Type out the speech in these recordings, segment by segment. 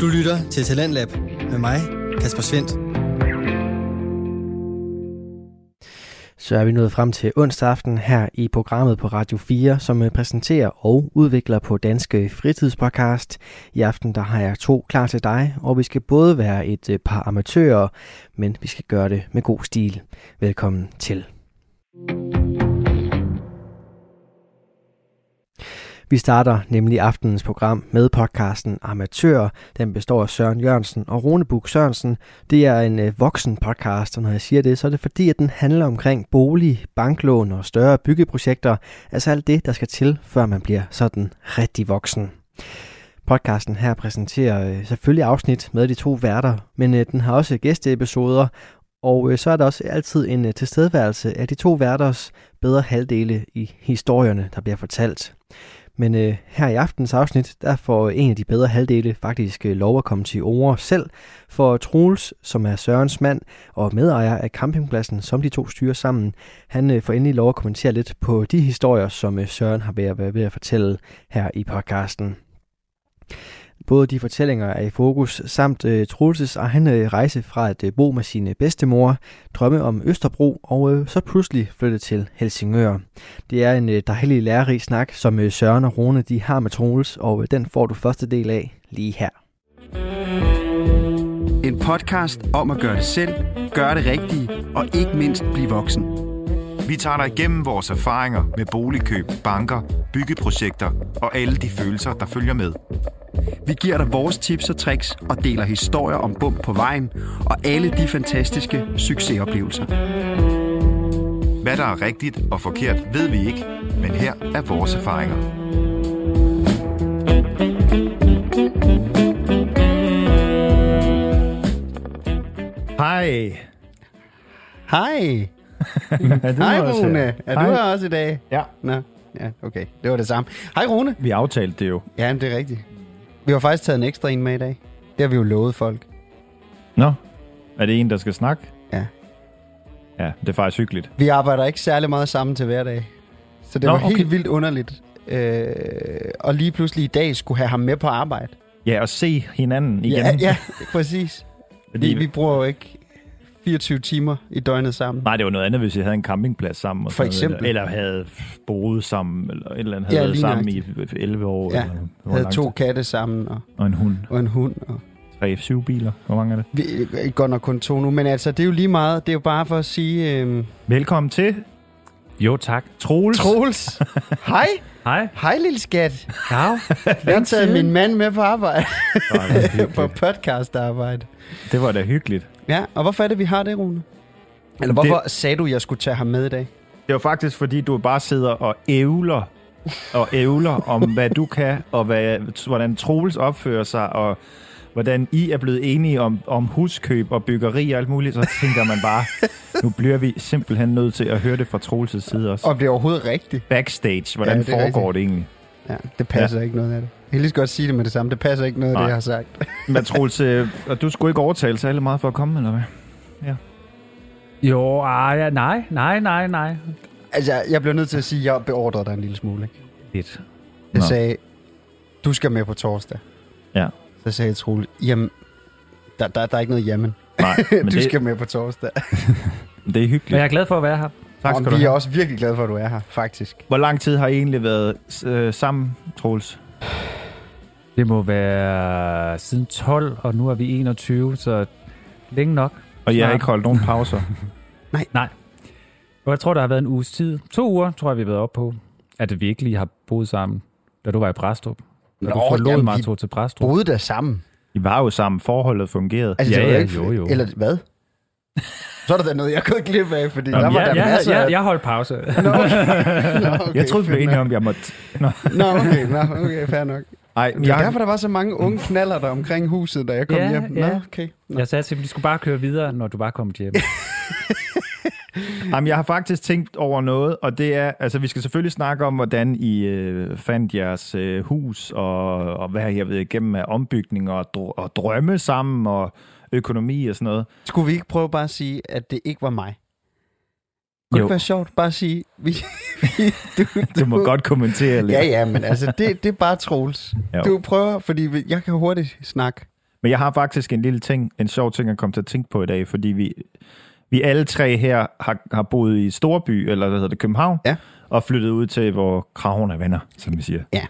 Du lytter til Talentlab med mig, Kasper Svendt. Så er vi nået frem til onsdag aften her i programmet på Radio 4, som øh, præsenterer og udvikler på Danske øh, Fritidspodcast. I aften der har jeg to klar til dig, og vi skal både være et øh, par amatører, men vi skal gøre det med god stil. Velkommen til. Vi starter nemlig aftenens program med podcasten Amatør. Den består af Søren Jørgensen og Rune Buk Sørensen. Det er en øh, voksen podcast, og når jeg siger det, så er det fordi, at den handler omkring bolig, banklån og større byggeprojekter. Altså alt det, der skal til, før man bliver sådan rigtig voksen. Podcasten her præsenterer øh, selvfølgelig afsnit med de to værter, men øh, den har også gæsteepisoder, og så er der også altid en tilstedeværelse af de to værters bedre halvdele i historierne, der bliver fortalt. Men øh, her i aftens afsnit, der får en af de bedre halvdele faktisk øh, lov at komme til ord selv. For Troels, som er Sørens mand og medejer af campingpladsen, som de to styrer sammen, han øh, får endelig lov at kommentere lidt på de historier, som øh, Søren har været ved, ved at fortælle her i podcasten. Både de fortællinger er i fokus, samt øh, Troelses egen øh, rejse fra at øh, bo med sine bedstemor, drømme om Østerbro og øh, så pludselig flytte til Helsingør. Det er en øh, dejlig lærerig snak, som øh, Søren og Rune de har med Troels, og øh, den får du første del af lige her. En podcast om at gøre det selv, gøre det rigtige og ikke mindst blive voksen. Vi tager dig igennem vores erfaringer med boligkøb, banker, byggeprojekter og alle de følelser, der følger med. Vi giver dig vores tips og tricks og deler historier om bump på vejen og alle de fantastiske succesoplevelser. Hvad der er rigtigt og forkert, ved vi ikke, men her er vores erfaringer. Hej. Hej. Er du Hej også Rune. her? Er Hej. du her også i dag? Ja. Nå, ja, okay. Det var det samme. Hej Rune. Vi aftalte det jo. Ja, det er rigtigt. Vi har faktisk taget en ekstra en med i dag. Det har vi jo lovet folk. Nå, er det en, der skal snakke? Ja. Ja, det er faktisk hyggeligt. Vi arbejder ikke særlig meget sammen til hverdag. Så det Nå, var helt okay. vildt underligt. Øh, og lige pludselig i dag skulle have ham med på arbejde. Ja, at se hinanden igen. Ja, ja præcis. Fordi, Vi, vi bruger jo ikke 24 timer i døgnet sammen. Nej, det var noget andet, hvis jeg havde en campingplads sammen. Og For sådan noget, eksempel. Eller, havde boet sammen, eller et eller andet. Ja, Havde været lige sammen i 11 år. Ja, eller, havde to katte sammen og, Og en hund. og en hund. Og Tre, syv biler. Hvor mange er det? vi, godt nok kun to nu, men altså, det er jo lige meget. Det er jo bare for at sige... Øh, Velkommen til Jo, tak. Troels. Troels. Hej. Hej. Hej, lille skat. Ja. Jeg har taget min mand med på arbejde. Nå, var på podcastarbejde. Det var da hyggeligt. Ja, og hvorfor er det, vi har det, Rune? Eller hvorfor det... sagde du, jeg skulle tage ham med i dag? Det var faktisk, fordi du bare sidder og ævler og ævler om, hvad du kan, og hvad, hvordan Troels opfører sig, og hvordan I er blevet enige om, om huskøb og byggeri og alt muligt, så tænker man bare, nu bliver vi simpelthen nødt til at høre det fra Troels' side også. Og det er overhovedet rigtigt. Backstage, hvordan Ja, det foregår rigtigt. det egentlig? Ja, det passer ja. ikke noget af det. Jeg kan lige så godt sige det med det samme. Det passer ikke noget af det, jeg har sagt. Men Troels, øh, og du skulle ikke overtale særlig meget for at komme, eller hvad? Jo, ah, ja, nej, nej, nej, nej. Altså, jeg- bliver nødt til at sige, at jeg beordrede dig en lille smule. Ikke? Lidt. Jeg Nå. sagde, du skal med på torsdag. Ja. Så sagde jeg Troel, jamen, der, der, der er ikke noget jamen. Nej, men du det, skal med på torsdag. det er hyggeligt. Men jeg er glad for at være her. Tak Og skal du vi er også virkelig glade for, at du er her, faktisk. Hvor lang tid har I egentlig været øh, sammen, Troels? Det må være siden 12, og nu er vi 21, så længe nok. Og I har ikke holdt nogen pauser? Og jeg tror, der har været en uges tid. To uger, tror jeg, vi har været op på, at vi ikke lige har boet sammen, da du var i Præstrup. Da du forlod jamen, mig og tog til Præstrup. boede der sammen. I var jo sammen, forholdet fungerede. Altså, Ja, det var ja, ikke, jo, jo. Eller hvad? Så er der da noget, jeg gået glip af, fordi Nå, der var ja, der Ja, masser ja, af... jeg holdt pause. Nå, okay. Nå, okay, Jeg troede, vi var enige om, jeg måtte... Nå. Nå, okay, nå, okay, fair nok. Ej, Det er jeg, derfor, der var så mange unge knaller der omkring huset, da jeg kom Ja, hjem. Nå, ja. okay. Nå. Jeg sagde til dem, de skulle bare køre videre, når du bare kom hjem. jamen, jeg har faktisk tænkt over noget, og det er... Altså, vi skal selvfølgelig snakke om, hvordan I øh, fandt jeres øh, hus, og, og hvad jeg ved igennem af ombygninger og, dr- og drømme sammen, og økonomi og sådan noget. Skulle vi ikke prøve bare at sige, at det ikke var mig? Kunne det Jo. ikke være sjovt bare at sige... Vi, vi, du, Du må godt kommentere lidt. Ja, ja, men altså, det, det er bare Troels. Jo. Du prøver, fordi jeg kan hurtigt snakke. Men jeg har faktisk en lille ting, en sjov ting, jeg kom til at tænke på i dag, fordi vi, vi alle tre her har, har boet i Storby, eller hvad hedder det, København, Ja. og flyttet ud til, hvor kraven er venner, som vi siger. Ja.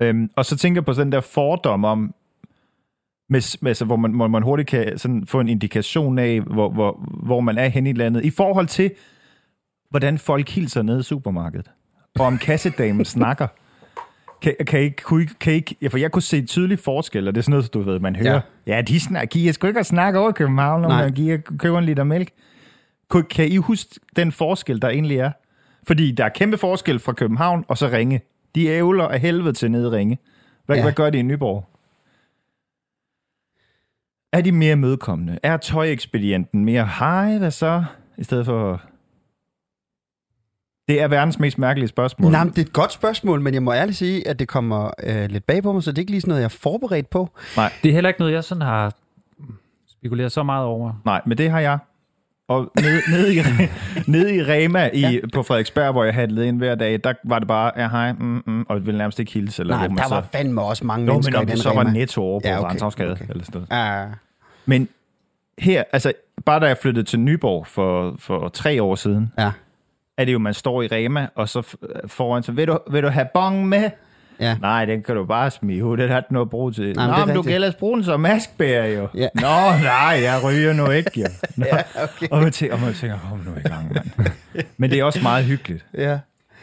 Øhm, og så tænker jeg på den der fordom om, med, med, altså, hvor, man, hvor man hurtigt kan sådan få en indikation af, hvor, hvor, hvor man er henne i landet, i forhold til, hvordan folk hilser nede i supermarkedet, og om kassedamen snakker. Kan, kan, I, kunne I, kan I, ja, for jeg kunne se tydelig forskel, og det er sådan noget, du ved, man hører. Ja, ja de snakker, giver sgu ikke at snakke over i København, Nej. man giver, køber en liter mælk. Kunne, kan I huske den forskel, der egentlig er? Fordi der er kæmpe forskel fra København og så Ringe. De ævler af helvede til nede Ringe. Hvad, ja. hvad gør de i Nyborg? Er de mere mødekommende? Er tøjekspedienten mere hej, hvad så? I stedet for... Det er verdens mest mærkelige spørgsmål. Nej, det er et godt spørgsmål, men jeg må ærligt sige, at det kommer øh, lidt bag på mig, så det er ikke lige sådan noget, jeg er forberedt på. Det er heller ikke noget, jeg sådan har spekuleret så meget over. Nej, men det har jeg. Og nede, nede, i, nede i Rema i, ja. på Frederiksberg, hvor jeg handlede ind hver dag, der var det bare, ja hej, mm, mm, og ville nærmest ikke hilse. Eller Nej, der så, var fandme også mange Nå, mennesker men om i den det så var netto over på Ja, okay, okay, eller sådan noget. Ah, Men her, altså bare da jeg flyttede til Nyborg for, for tre år siden, ja, er det jo, man står i Rema, og så foran så, vil du, vil du have bong med? Ja. Nej, den kan du bare smide ud, det har du noget at bruge til. men Nå, det er men du kan ellers bruge den som maskbærer jo. Ja. Nå, nej, jeg ryger nu ikke, jo. Nå. Ja, okay. Og man tænker, og man tænker, kom nu i gang, mand. Men det er også meget hyggeligt. Ja.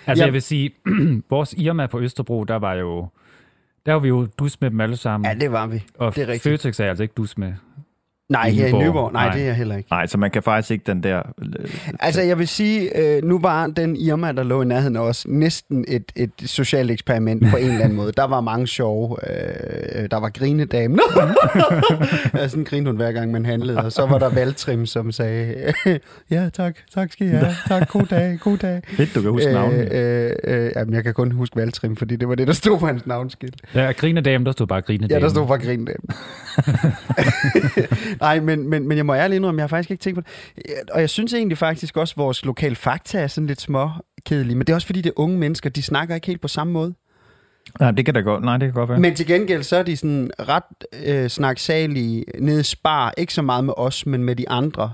Altså, Ja. jeg vil sige, vores Irma på Østerbro, der var jo... Der var vi jo dus med dem alle sammen. ja, det var vi. og det er rigtigt. Føtex er altså ikke dus med. Nej, I her i Nyborg. Nyborg. Nej, Nej. det er jeg heller ikke. Nej, så man kan faktisk ikke den der... øh, Altså, jeg vil sige, øh, nu var den Irma, der lå i nærheden os, næsten et, et socialt eksperiment på en eller anden måde. Der var mange sjove. Øh, der var grinedamen. ja, sådan grinede hun hver gang, man handlede. Og så var der Valtrim, som sagde, ja, tak, tak skal I have. Tak, god dag, god dag. Fedt, du kan huske navnet. Øh, øh, øh, jamen, jeg kan kun huske Valtrim, fordi det var det, der stod på hans navnskilt. Ja, grinedame, der stod bare grinedame. Ja, der stod bare grinedamen. Nej, men, men, men jeg må ærligt indrømme, jeg har faktisk ikke tænkt på det. Og jeg synes egentlig faktisk også, at vores lokale fakta er sådan lidt små kedelige. Men det er også fordi, det er unge mennesker, de snakker ikke helt på samme måde. Nej, det kan da godt, nej, det kan godt være. Men til gengæld, så er de sådan ret øh, snaksalige nede i Spar. Ikke så meget med os, men med de andre.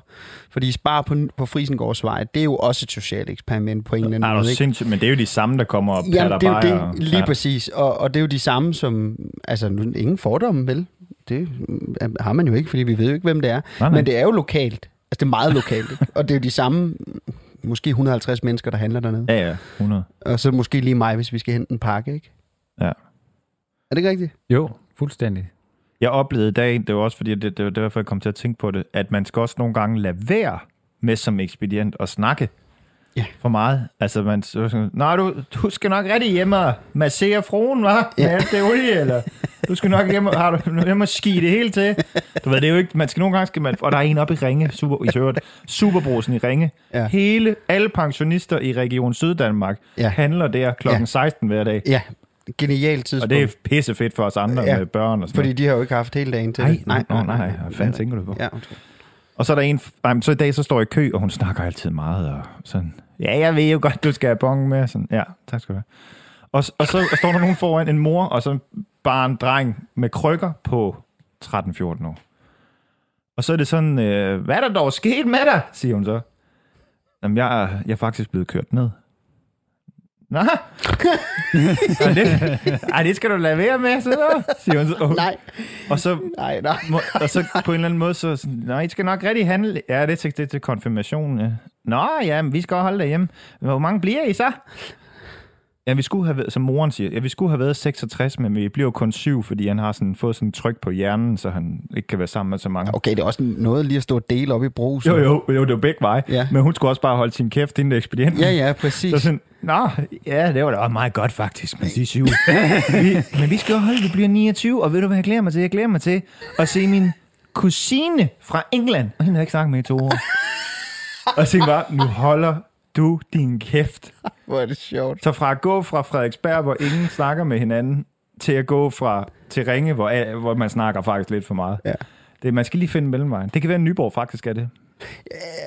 Fordi Spar på, på Frisengårdsvej, det er jo også et socialt eksperiment på en eller anden måde. er sindssygt, men det er jo de samme, der kommer op. Jamen, det er jo det, lige ja. præcis. Og, og det er jo de samme som... Altså, nu- ingen fordomme, vel? Det har man jo ikke, fordi vi ved jo ikke, hvem det er. Nej, nej. Men det er jo lokalt. Altså, det er meget lokalt, ikke? Og det er jo de samme, måske 150 mennesker, der handler dernede. Ja, ja, 100. Og så måske lige mig, hvis vi skal hente en pakke, ikke? Ja. Er det ikke rigtigt? Jo, fuldstændig. Jeg oplevede i dag, det var også fordi, det, det var derfor, jeg kom til at tænke på det, at man skal også nogle gange lade være med som ekspedient at snakke Ja. for meget. Altså, man så sådan, Nej, du, du skal nok rigtig hjemme og massere fruen, hva'? Med Ja. alt det olie, eller? Du skal nok hjemme, har du hjemme og ski det hele til. Du ved, det er jo ikke, man skal nogle gange, skal man, og der er en oppe i Ringe, super, i øvrigt, Superbrosen i Ringe. Ja. Hele, alle pensionister i Region Syddanmark Ja. handler der klokken Ja. 16 hver dag. Ja, genialt tidspunkt. Og det er pisse fedt for os andre Ja. med børn og sådan Fordi de har jo ikke haft hele dagen til Nej, det. nej, nej, nej, nej. Hvad fanden tænker du på? Ja, undskyld. Og så er der en, ej, så i dag, så står jeg i kø, og hun snakker altid meget, og sådan, ja, jeg ved jo godt, du skal have bong med, sådan, ja, tak skal du have. Og, og så står der nogen foran en mor, og så bare en dreng med krykker på 13-14 år. Og så er det sådan, øh, hvad er der dog sket med dig, siger hun så. Jamen, jeg, er- jeg er faktisk blevet kørt ned. Nå, Ej, det, ej, det skal du lade være med, så, siger hun så. Nej, Og så nej, nej. må, og så på en eller anden måde, så sådan, nej, I skal nok rigtig handle. Ja, det er til, det er til konfirmation. Nå, ja, men vi skal holde derhjemme. Hvor mange bliver I så? Ja, vi skulle have været, som moren siger, ja, vi skulle have været 66, men vi bliver jo kun syv, fordi han har sådan, fået sådan tryk på hjernen, så han ikke kan være sammen med så mange. Okay, det er også noget lige at stå og dele op i brug. Jo, jo, jo, det var begge veje. Ja. Men hun skulle også bare holde sin kæft inden ekspedienten. Ja, ja, præcis. Så sådan, nå, ja, det var da meget godt faktisk, men de syv. vi, men vi skal jo holde, vi bliver 29, og ved du hvad jeg glæder mig til? Jeg glæder mig til at se min kusine fra England, og hende har jeg ikke snakket med i to år. og jeg tænkte bare, nu holder du din kæft. Hvor er det sjovt. Så fra at gå fra Frederiksberg, hvor ingen snakker med hinanden, til at gå fra til Ringe, hvor, hvor man snakker faktisk lidt for meget. Ja. Det, man skal lige finde mellemvejen. Det kan være, at Nyborg faktisk er det.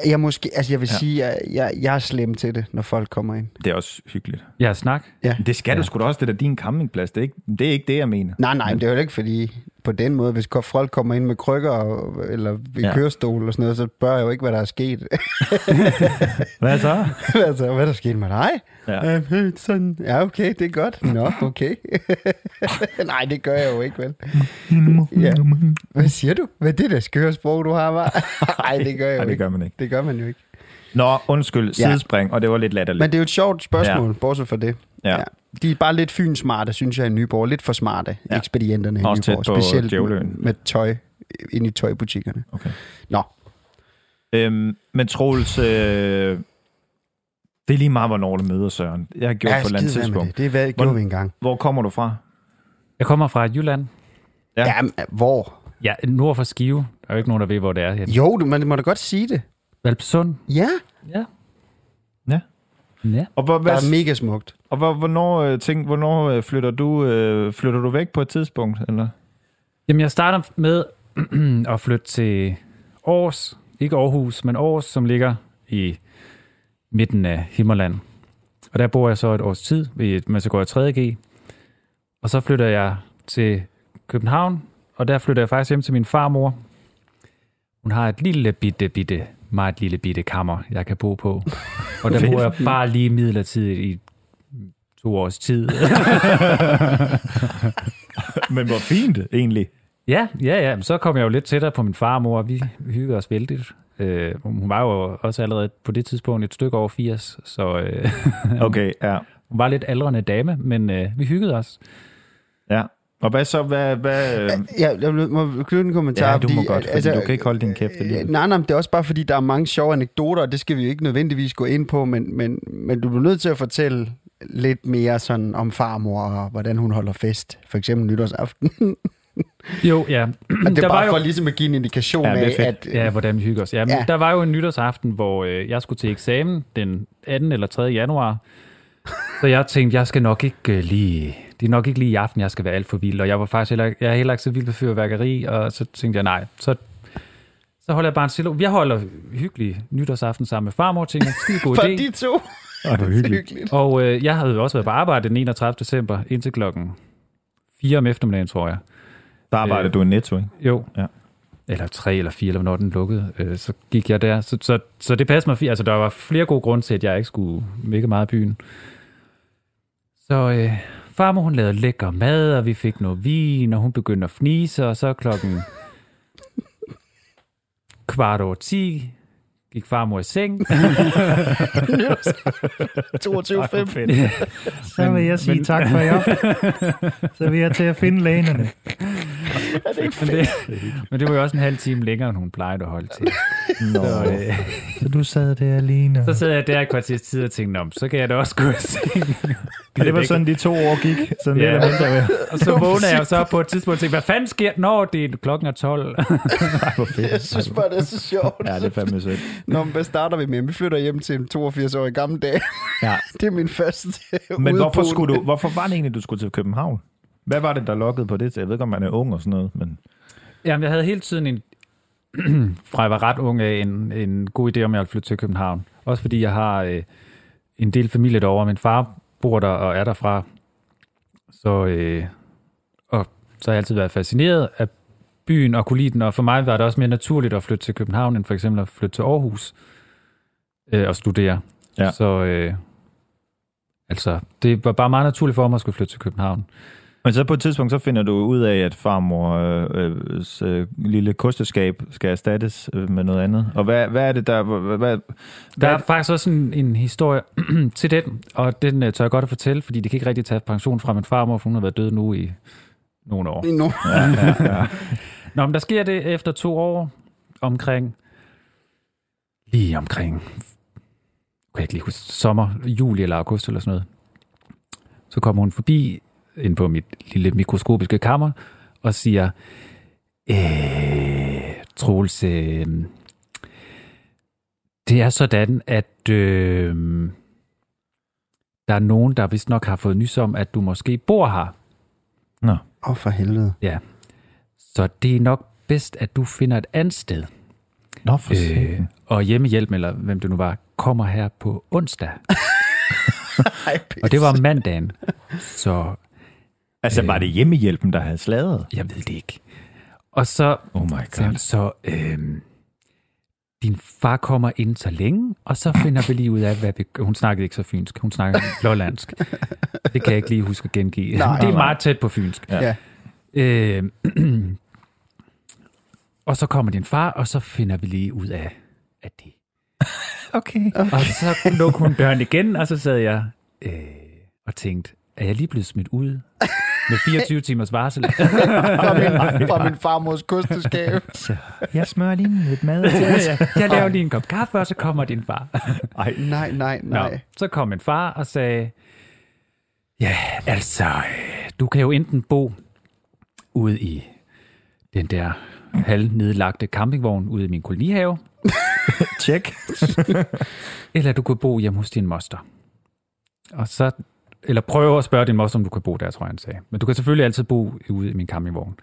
Jeg, måske, altså jeg vil Ja. sige, at jeg, jeg, jeg er slem til det, når folk kommer ind. Det er også hyggeligt. Ja, snak. Ja. Det skal ja. du sgu da også, det er da din campingplads. Det er, ikke, det er ikke det, jeg mener. Nej, nej, men det er jo ikke, fordi på den måde. Hvis folk kommer ind med krykker og, eller ved Ja. ja. kørestol og sådan noget, så spørger jeg jo ikke, hvad der er sket. Hvad så? hvad er der sket med dig? Ja. Øh, sådan, ja, okay, det er godt. Nå, okay. Nej, det gør jeg jo ikke, vel? Ja. Hvad siger du? Hvad er det der skøre sprog, du har, var? Nej, det gør jeg jo Nej, det gør man ikke. Det gør man jo ikke. Nå, undskyld, Ja. sidespring, og det var lidt latterligt. Men det er jo et sjovt spørgsmål, ja. bortset fra det. Ja. De er bare lidt fynsmarte, synes jeg, i Nyborg. Lidt for smarte, Ja. ekspedienterne i Også Nyborg. Specielt med, Djævleøen. med tøj ind i tøjbutikkerne. Okay. Nå, Øhm, men Troels, øh, det er lige meget, hvornår du møder Søren. Jeg har gjort ja, på et eller andet tidspunkt. det. Det er, hvad Hvor- gjorde vi engang. Hvor kommer du fra? Jeg kommer fra Jylland. Ja. Ja. Jamen, hvor? Ja, nord for Skive. Der er jo ikke nogen, der ved, hvor det er. henne. Jo, du, man må da godt sige det. Valpsund. Ja, Ja. Ja. Ja. Og, hvor, der hvad, er mega smukt. Og hvor, hvornår, øh, tænk, hvornår øh, flytter, du, øh, flytter du væk på et tidspunkt? Eller? Jamen, jeg starter med at flytte til Aarhus. Ikke Aarhus, men Aarhus, som ligger i midten af Himmerland. Og der bor jeg så et års tid, mens jeg går i 3.G. Og så flytter jeg til København, og der flytter jeg faktisk hjem til min farmor. Hun har et lille bitte, bitte, meget lille bitte kammer, jeg kan bo på. Og der bor jeg bare lige midlertidigt i to års tid. Men hvor fint, egentlig. Ja, ja, ja. Så kom jeg jo lidt tættere på min farmor, og vi hyggede os vældigt. Øh, hun var jo også allerede på det tidspunkt et stykke over 80, så øh, Okay, ja. hun var lidt aldrende dame, men øh, vi hyggede os. ja. Og hvad så? Hvad, hvad, øh, Ja, jeg må knytte en kommentar. ja, du må fordi, godt, fordi altså, du kan ikke holde din kæft øh, alligevel. Nej, nej, men det er også bare fordi, der er mange sjove anekdoter, og det skal vi jo ikke nødvendigvis gå ind på, men, men, men du er nødt til at fortælle lidt mere sådan om farmor, og hvordan hun holder fest. For eksempel nytårsaften. Jo, ja. Og det er Der var bare jo- for ligesom at give en indikation Ja, af, at... Ja, hvordan vi hygger os. Ja, men Ja. Der var jo en nytårsaften, hvor øh, jeg skulle til eksamen den 2. eller 3. januar. Så jeg tænkte, jeg skal nok ikke øh, lige... Det er nok ikke lige i aften, jeg skal være alt for vild. Og jeg var faktisk heller, jeg er heller ikke så vild med fyrværkeri, og så tænkte jeg, nej, så, så holder jeg bare en stille. Jeg holder hyggelig nytårsaften sammen med farmor, tænkte jeg, skide god For idé. de to. Ej, hvor Det hyggeligt. hyggeligt. Og øh, jeg havde også været på arbejde den 31. december indtil klokken 4 om eftermiddagen, tror jeg. Der arbejder Øh, du i Netto, ikke? Jo. Ja. Eller 3 eller 4, eller hvornår den lukkede. Øh, så gik jeg der. Så, så, så det passede mig fint. Altså, der var flere gode grunde til, at jeg ikke skulle mega meget i byen. Så øh, farmor, hun lavede lækker mad, og vi fik noget vin, og hun begyndte at fnise, og så klokken kvart over 10 gik farmor i seng. 22.5. Så vil jeg sige men- tak for aften. Så vil jeg til at finde lænerne. men, det, men det var jo også en halv time længere, end hun plejede at holde til. Nå. Så, øh, Så du sad der alene. så sad jeg der i kvarters tid og tænkte, "Nå, så kan jeg da også gå i seng. Og det var sådan, de to år gik. Sådan Ja. lidt mindre. Og så vågner jeg så på et tidspunkt og tænker, hvad fanden sker der, når det er klokken er 12? Hvor fedt. Jeg synes bare, det er så sjovt. Ja, det er fandme sødt. Nå, men hvad starter vi med? Vi flytter hjem til en 82-årig gammel dag. Ja. Det er min første Men hvorfor, skulle du, hvorfor var det egentlig, du skulle til København? Hvad var det, der lokkede på det? Jeg ved ikke, om man er ung og sådan noget, men... Jamen, jeg havde hele tiden en, fra jeg var ret ung af, en, en god idé om, jeg ville flytte til København. Også fordi jeg har øh, en del familie derovre. Min far bor der og er derfra. Så, øh, og så har jeg altid været fascineret af byen og kunne lide den, og for mig var det også mere naturligt at flytte til København, end for eksempel at flytte til Aarhus øh, og studere. Ja. Så øh, altså, det var bare meget naturligt for mig at skulle flytte til København. Men så på et tidspunkt, så finder du ud af, at farmor øh, øh, lille kosteskab skal erstattes øh, med noget andet. Og hvad, hvad er det der... Hvad, hvad, Der er hvad, faktisk også en, en historie til den, og den uh, tør jeg godt at fortælle, fordi det kan ikke rigtig tage pension fra min farmor, for hun har været død nu i nogle år. Nu. ja, ja, ja. Nå, men der sker det efter to år omkring, lige omkring, kan jeg ikke lige huske, sommer, juli eller august eller sådan noget. Så kommer hun forbi ind på mit lille mikroskopiske kammer og siger, øh, Troels, øh, det er sådan, at øh, der er nogen, der vist nok har fået nys om, at du måske bor her. Åh, oh, for helvede. Så det er nok bedst, at du finder et andet sted. Nå, for Øh, og hjemmehjælp, eller hvem det nu var, kommer her på onsdag. Ej, Og det var mandagen. Så Altså, var det hjemmehjælpen, der havde sladret? Jeg ved det ikke. Og så Oh my hun så, øh, din far kommer ind så længe, og så finder vi lige ud af, hvad vi... Hun snakkede ikke så fynsk, hun snakkede lollandsk. Det kan jeg ikke lige huske at gengive. Nej, det er nej. meget tæt på fynsk. Ja. Øh, og så kommer din far, og så finder vi lige ud af, at det... Okay. Og så lukkede hun døren igen, og så sad jeg øh, og tænkte, er jeg lige blevet smidt ud med 24 timers varsel? Fra min, fra min farmors kosteskab. Jeg smører lige lidt mad. jeg laver lige en kop kaffe, og så kommer din far. Nej, nej, nej. Nå, så kom min far og sagde, ja, altså, du kan jo enten bo ude i den der halvnedlagte campingvogn ude i min kolonihave, Tjek. eller du kan bo hjemme hos din moster. Og så, eller prøve at spørge din moster, om du kan bo der, tror jeg, han sagde. Men du kan selvfølgelig altid bo ude i min campingvogn.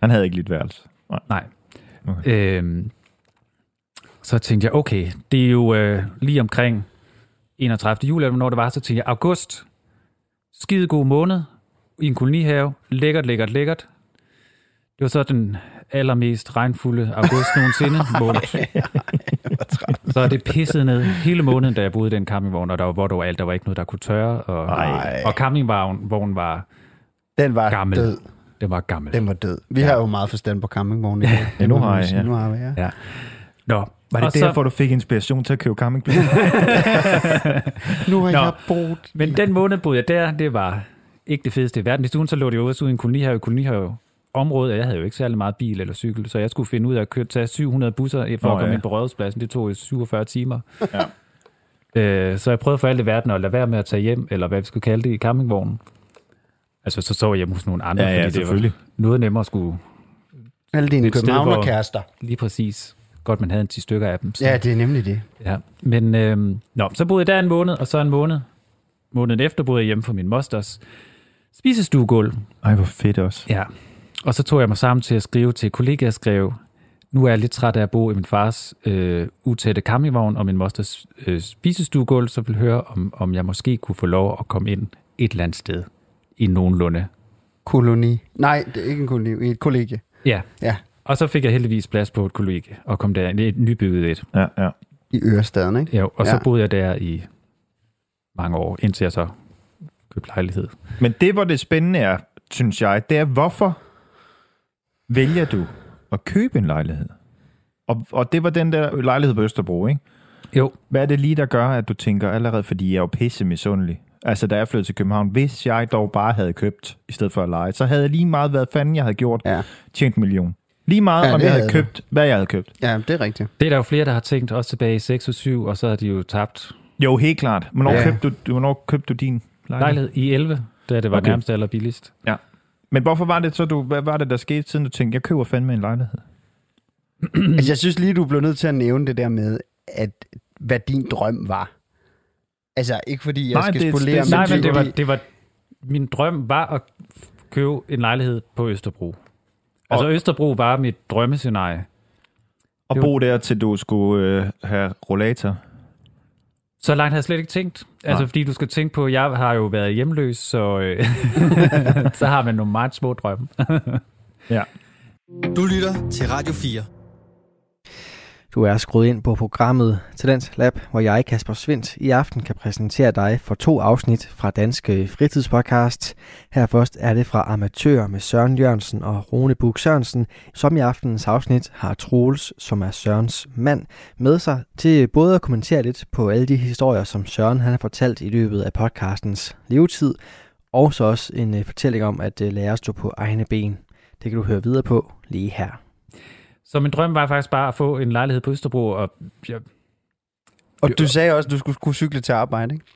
Han havde ikke lidt værelse. Nej. Okay. Okay. Øhm, så tænkte jeg, okay, det er jo øh, lige omkring 31. juli, eller hvornår det var, så tænkte jeg, august, skide god måned, i en kolonihave, lækkert, lækkert, lækkert. Det var så den allermest regnfulde august nogensinde måned. Så det pissede ned hele måneden, da jeg boede i den campingvogn, og der var vådt overalt, der var ikke noget, der kunne tørre, og, Ej. og campingvognen var, Den var Gammel. død. den var gammel. Den var død. Vi ja. har jo meget forstand på campingvogne. i dag. Ja, nu har jeg, ja. Nu har vi, ja. Ja. Nå, Var det og så- derfor, du fik inspiration til at købe campingplads? Nu har Nå. jeg boet. Men den måned boede jeg der, det var ikke det fedeste i verden. I stuen så lå det jo også ude i en kolonihave, kolonihave område, og jeg havde jo ikke særlig meget bil eller cykel, så jeg skulle finde ud af at køre, tage 700 busser for Nå, at komme ja. ind på Rådhuspladsen. Det tog jo 47 timer. Ja. Øh, så jeg prøvede for alt i verden at lade være med at tage hjem, eller hvad vi skulle kalde det, i campingvognen. Altså, så sov jeg hjemme hos nogle andre, Ja, ja, fordi det selvfølgelig. var noget nemmere at skulle Alle dine københavnerkærester. lige præcis. Godt, man havde en 10 stykker af dem. Så. Ja, det er nemlig det. Ja, men øhm, nå, så boede jeg der en måned, og så en måned. Måneden efter boede jeg hjemme for min mosters spisestuegulv. Ej, hvor fedt også. Ja, og så tog jeg mig sammen til at skrive til kollegaer, jeg skrev, nu er jeg lidt træt af at bo i min fars øh, utætte campingvogn og min mosters øh, spisestuegulv, så vil høre, om, om jeg måske kunne få lov at komme ind et eller andet sted i nogenlunde. Koloni. Nej, det er ikke en koloni. Et kollegie. Ja, Ja, og så fik jeg heldigvis plads på et kollegie og kom der i et nybygget et. Ja, ja. i Ørestaden, ikke? Ja, og så Ja. boede jeg der i mange år, indtil jeg så købte lejlighed. Men det, hvor det spændende er, synes jeg, det er, hvorfor vælger du at købe en lejlighed? Og, og det var den der lejlighed på Østerbro, ikke? Jo, Hvad er det lige, der gør, at du tænker allerede, fordi jeg er jo pisse misundelig? Altså, da jeg flyttede til København, hvis jeg dog bare havde købt, i stedet for at lege, så havde jeg lige meget, hvad fanden jeg havde gjort, Ja. tjent en million. Lige meget, Ja, ja, om det jeg havde havde købt, hvad jeg havde købt. Ja, det er rigtigt. Det er der jo flere, der har tænkt, også tilbage i 6 og 7, og så har de jo tabt Jo, helt klart. Hvornår, Ja. ja. købte, du, hvornår købte du din lejlighed? lejlighed i 11, da det var okay. Nærmest allerbilligst. Men hvorfor var det så, du, hvad var det, der skete, siden du tænkte, jeg køber fandme en lejlighed? Altså, jeg synes lige, du blev nødt til at nævne det der med, at hvad din drøm var. Altså, ikke fordi jeg Nej, skal det- spolere, det- Nej, men det var, det var, min drøm var at købe en lejlighed på Østerbro. Altså Og- Østerbro var mit drømmescenarie. Og bo der, til du skulle øh, have rollator. Så langt havde jeg slet ikke tænkt. Altså Nej. fordi du skal tænke på, jeg har jo været hjemløs, så, øh, så har man nogle meget små drømme. Du lytter til Radio 4. Du er skruet ind på programmet Talent Lab, hvor jeg, Kasper Svindt, i aften kan præsentere dig for to afsnit fra Danske Fritidspodcast. Her først er det fra Amatør med Søren Jørgensen og Rune Bug Sørensen, som i aftenens afsnit har Troels, som er Sørens mand, med sig til både at kommentere lidt på alle de historier, som Søren han har fortalt i løbet af podcastens levetid, og så også en øh, fortælling om at øh, lære at stå på egne ben. Det kan du høre videre på lige her. Så min drøm var faktisk bare at få en lejlighed på Østerbro, og jeg, Og du sagde også, at du skulle kunne cykle til arbejde, ikke?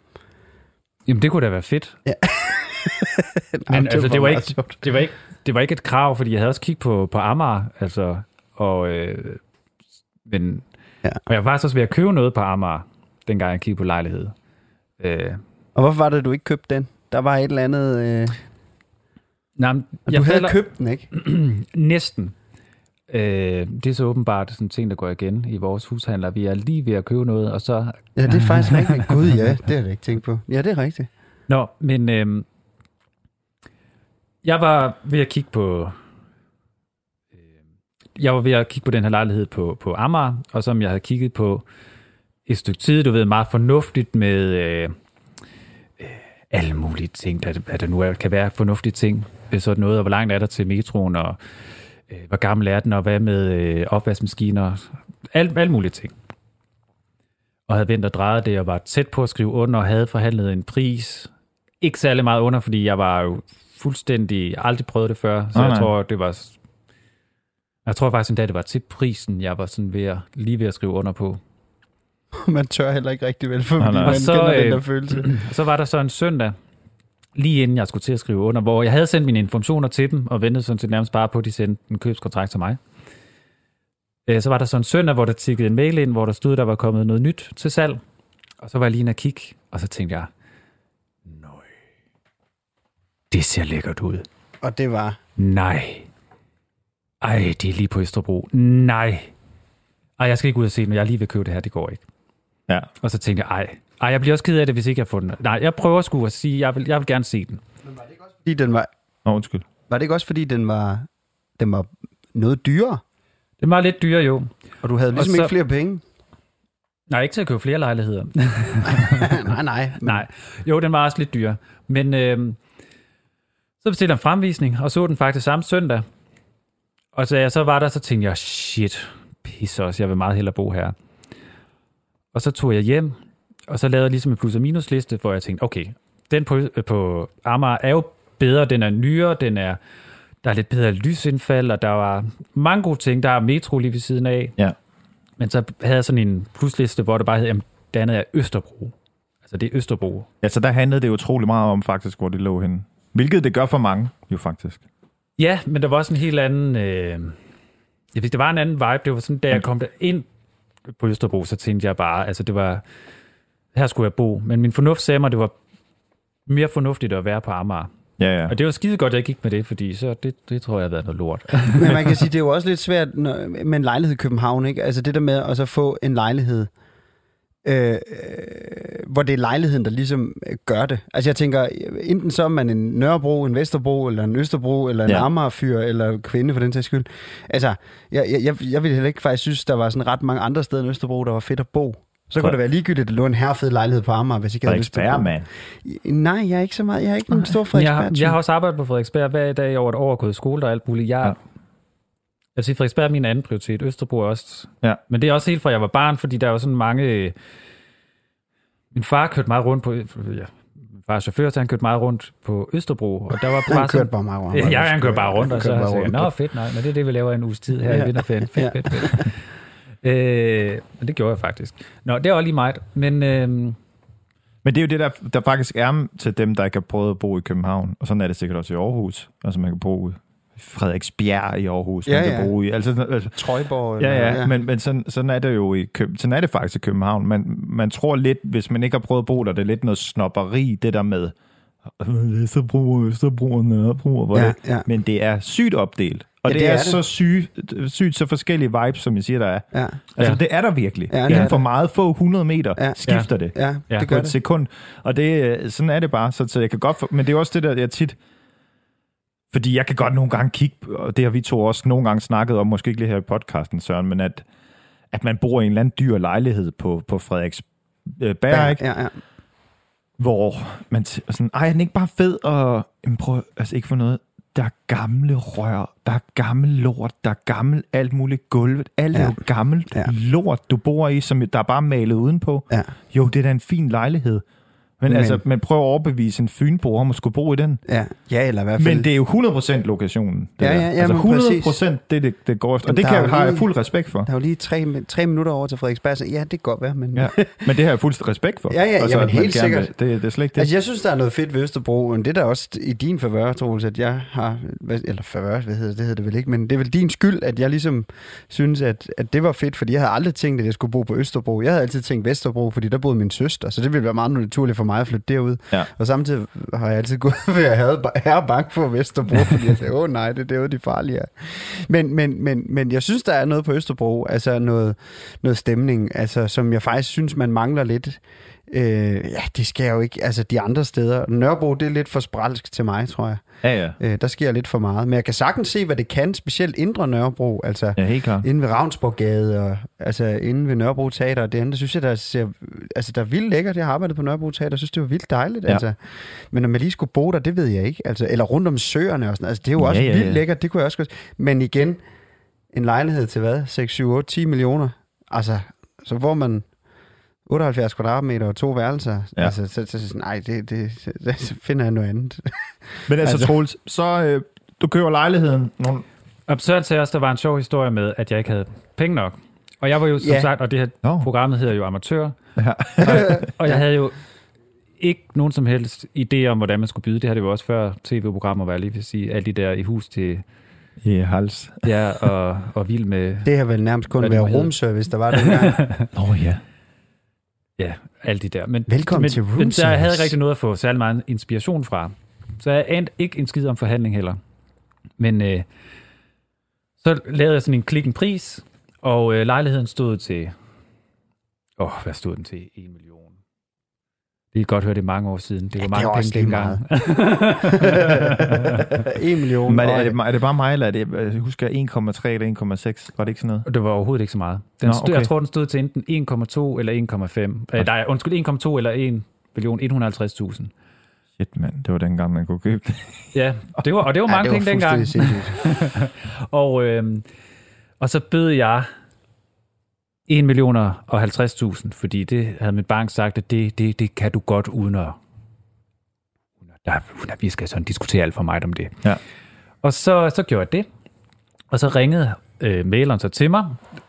jamen det kunne da være fedt. Nej, Men altså, det var, ikke, sjovt. det, var ikke, det var ikke et krav, fordi jeg havde også kigget på, på Amager, altså, og, øh, men, Ja. ja. og jeg var faktisk også ved at købe noget på Amager, dengang jeg kiggede på lejlighed. Øh, Og hvorfor var det, du ikke købte den? Der var et eller andet... Øh... nej, men jeg du havde falder- købt den, ikke? Næsten. Øh, det er så åbenbart sådan en ting, der går igen i vores hushandler. Vi er lige ved at købe noget, og så... Ja, det er faktisk rigtigt. Gud, ja, det har jeg ikke tænkt på. Ja, det er rigtigt. Nå, men øh, Jeg var ved at kigge på... øh, Jeg var ved at kigge på den her lejlighed på, på Amager, og som jeg havde kigget på et stykke tid, du ved, meget fornuftigt med øh, øh, alle mulige ting, der, der nu er, kan være fornuftige ting ved sådan noget, og hvor langt er der til metroen, og øh, hvor gammel er den, og hvad med øh, opvaskemaskiner, alt, alle mulige ting. Og havde vendt og drejet det, og var tæt på at skrive under, og havde forhandlet en pris. Ikke særlig meget under, fordi jeg var jo fuldstændig aldrig prøvet det før, så Nej, jeg nej. tror, det var... Jeg tror faktisk endda, det var til prisen, jeg var sådan ved at, lige ved at skrive under på. Man tør heller ikke rigtig vel, fordi Nej, nej. man Og så, kender den øh, der følelse. Og så var der så en søndag, lige inden jeg skulle til at skrive under, hvor jeg havde sendt mine informationer til dem, og ventede sådan set nærmest bare på, at de sendte en købskontrakt til mig. Øh, Så var der så en søndag, hvor der tikkede en mail ind, hvor der stod, der var kommet noget nyt til salg. Og så var jeg lige inde og kigge, og så tænkte jeg, nøj, det ser lækkert ud. Og det var... Nej. Ej, det er lige på Østerbro. Nej. Ej, jeg skal ikke ud og se den, jeg er lige ved at købe det her, det går ikke. Ja. Og så tænkte jeg, ej, ej, jeg bliver også ked af det, hvis ikke jeg får den. Nej, jeg prøver sgu at sige, jeg vil, jeg vil gerne se den. Fordi den var, Nå, undskyld. var det ikke også, fordi den var, den var noget dyrere, Den var lidt dyre, jo. og du havde ligesom så- ikke flere penge? Nej, ikke til at købe flere lejligheder. nej, nej. Men, Nej, jo, den var også lidt dyr. Men øh, så bestilte jeg en fremvisning, og så den faktisk samme søndag. Og så, jeg så var der, så tænkte jeg, shit, pisse også, jeg vil meget hellere bo her. Og så tog jeg hjem, og så lavede jeg ligesom en plus- og minusliste, hvor jeg tænkte, okay, den på, øh, på Amager er jo bedre, den er nyere, den er, der er lidt bedre lysindfald, og der var mange gode ting. Der er metro lige ved siden af. Ja. Men så havde jeg sådan en plusliste, hvor det bare hed, jamen, det andet er Østerbro. Altså det er Østerbro. Ja, så der handlede det utrolig meget om faktisk, hvor det lå henne. Hvilket det gør for mange, jo faktisk. Ja, men der var også en helt anden... Øh, jeg ved, det var en anden vibe. Det var sådan, da jeg kom der ind på Østerbro, så tænkte jeg bare, altså det var... Her skulle jeg bo. Men min fornuft sagde mig, det var mere fornuftigt at være på Amager. Ja, ja. Og det var skide godt, at jeg gik med det, fordi så det, det tror jeg har været noget lort. Men man kan sige, det er jo også lidt svært når, med en lejlighed i København, ikke? Altså det der med at så få en lejlighed, øh, øh, hvor det er lejligheden, der ligesom øh, gør det. Altså jeg tænker, enten så er man en Nørrebro, en Vesterbro, eller en Østerbro, eller en Ja. ja. Amagerfyr, eller kvinde for den sags skyld. Altså, jeg, jeg, jeg, jeg ville heller ikke faktisk synes, der var sådan ret mange andre steder end Østerbro, der var fedt at bo. Så kunne det være ligegyldigt, at der lå en herfed lejlighed på Amager, hvis ikke jeg havde lyst til mand. Nej, jeg er ikke så meget. Jeg er ikke en stor jeg, Frederiksberg. jeg har også arbejdet på Frederiksberg hver dag i over et år og gået i skole og alt muligt. Jeg, Ja. Jeg vil sige, Frederiksberg er min anden prioritet. Østerbro er også. Ja. Men det er også helt fra jeg var barn, fordi der er jo sådan mange... Min far kørte meget rundt på... Ja, min far er chauffør, så han kørte meget rundt på Østerbro. Og der var Han bare sådan, kørte bare meget rundt. Ja, jeg, han kørte bare rundt, og så jeg bare rundt. nå fedt, nej, men det er det, vi laver en uges tid her Ja. i vinterferien. Fedt, Ja. fedt, fedt. Øh, men det gjorde jeg faktisk. Nå, det var lige meget. Men øh, Men det er jo det, der, der faktisk er til dem, der ikke har prøvet at bo i København. Og sådan er det sikkert også i Aarhus. Altså man kan bo i Frederiksbjerg i Aarhus. Ja, man kan ja. bo i, altså, altså, Trøjborg. ja, ja, ja, men, men sådan, sådan, er det jo i København. Sådan er det faktisk i København. Man, man tror lidt, hvis man ikke har prøvet at bo der, det er lidt noget snopperi, det der med Østerbro og Nørrebro. Ja, ja. Men det er sygt opdelt. Og Ja, det, det er, er det. så sygt, sygt, så forskellige vibes, som jeg siger, der er. Ja, Altså, Ja. ja. det er der virkelig. Ja, Ja, det Inden for meget få 100 meter Ja. ja. skifter det ja, Ja, det på gør et det. sekund. Og det, øh, sådan er det bare. Så, så jeg kan godt for, men det er også det, der jeg tit... Fordi jeg kan godt nogle gange kigge, og det har vi to også nogle gange snakket om, måske ikke lige her i podcasten, Søren, men at, at man bor i en eller anden dyr lejlighed på, på Frederiksberg, Ja, ikke? ja, ja. hvor man t- sådan, ej, er den ikke bare fed? Og, jamen, prøv, altså ikke for noget. Der er gamle rør, der er gammel lort, der er gammel alt muligt gulvet. Alt er Ja. jo gammelt ja. lort, du bor i, som der er bare malet udenpå. Ja. Jo, det er da en fin lejlighed. Men, Men- men altså, man prøver at overbevise en fynbo om at skulle bo i den. Ja, ja eller i hvert fald. Men det er jo 100% lokationen. Det Ja, der. ja, ja, altså men 100% det, det, det går efter. Og det der kan, jeg, jo har jeg lige- fuld respekt for. Der er jo lige tre, tre minutter over til Frederiksberg, så ja, det kan godt være, men... Ja. Men det har jeg fuld respekt for. Ja, ja, Altså, jamen, helt gerne vil- sikkert. Det, det er slet ikke det. Altså, jeg synes, der er noget fedt ved Østerbro, men det er da også i din favør, Troels, at jeg har, eller favør, hvad hedder det, det hedder det vel ikke, men det er vel din skyld, at jeg ligesom synes, at, at det var fedt, fordi jeg havde aldrig tænkt, at jeg skulle bo på Østerbro. Jeg havde altid tænkt Vesterbro, fordi der boede min søster, så det ville være meget naturligt for mig at flytte derud. Ja. Og samtidig har jeg altid gået ved at have herre bank for Vesterbro, fordi jeg tænkte, åh nej, det er derude, de farlige er. Men, men, men, men jeg synes, der er noget på Østerbro, altså noget, noget stemning, altså, som jeg faktisk synes, man mangler lidt. Øh, ja, det skal jeg jo ikke. Altså, de andre steder. Nørrebro, det er lidt for spralsk til mig, tror jeg. Ja, ja. Øh, der sker lidt for meget. Men jeg kan sagtens se, hvad det kan, specielt indre Nørrebro. Altså, Ja, helt klart. inde ved Ravnsborggade og altså inde ved Nørrebro Teater og det andet, der synes jeg, der ser, altså der er vildt lækkert. Jeg har arbejdet på Nørrebro Teater, jeg synes, det var vildt dejligt. Ja. Ja. Altså. Men om jeg lige skulle bo der, det ved jeg ikke. Altså, eller rundt om søerne og sådan Altså, det er jo også Ja, ja, vildt ja. lækkert, det kunne jeg også godt. Men igen, en lejlighed til hvad? 6, 7, 8, 10 millioner? Altså, så får man 78 kvadratmeter og to værelser. Ja. Altså, så, så, så, nej, det, det, det, så finder jeg noget andet. Men altså, Altså- Troels, så øh, du køber lejligheden. Nogle... Og Søren sagde også, der var en sjov historie med, at jeg ikke havde penge nok. Og jeg var jo som Ja. sagt, og det her Nå. programmet hedder jo Amatør, Ja. og, og jeg havde jo ikke nogen som helst idé om, hvordan man skulle byde. Det har det jo også før tv-programmer, var jeg lige vil sige. Alle de der i hus til I hals. ja, og, og vild med Det har vel nærmest kun været hedder. roomservice, der var det gang. Nå ja. Ja, alle de der. Men, Velkommen men, til room så jeg havde ikke rigtig noget at få særlig meget inspiration fra. Så jeg anede ikke en skid om forhandling heller. Men øh, så lavede jeg sådan en klik en pris, og øh, lejligheden stod til... Åh, hvad stod den til? 1 million. Det kan godt høre, det er mange år siden. Det var Ja, det mange er penge dengang. 1 million. Men er, det, er det bare mig, eller er det, jeg husker 1,3 eller 1,6? Var det ikke sådan noget? Og det var overhovedet ikke så meget. Den Nå, stod, okay. Jeg tror, den stod til enten 1,2 eller 1,5. Øh, nej, undskyld, 1,2 eller 1 million 150.000. Shit, mand. Det var dengang, man kunne købe det. Ja, det var, og det var mange ja, penge dengang. fuldstændig sindssygt. Og, øhm, og så bød jeg 1 millioner og 50.000, fordi det havde min bank sagt, at det, det, det kan du godt uden at, der, vi skal sådan diskutere alt for meget om det. Ja. Og så, så gjorde jeg det, og så ringede øh, maileren så til mig,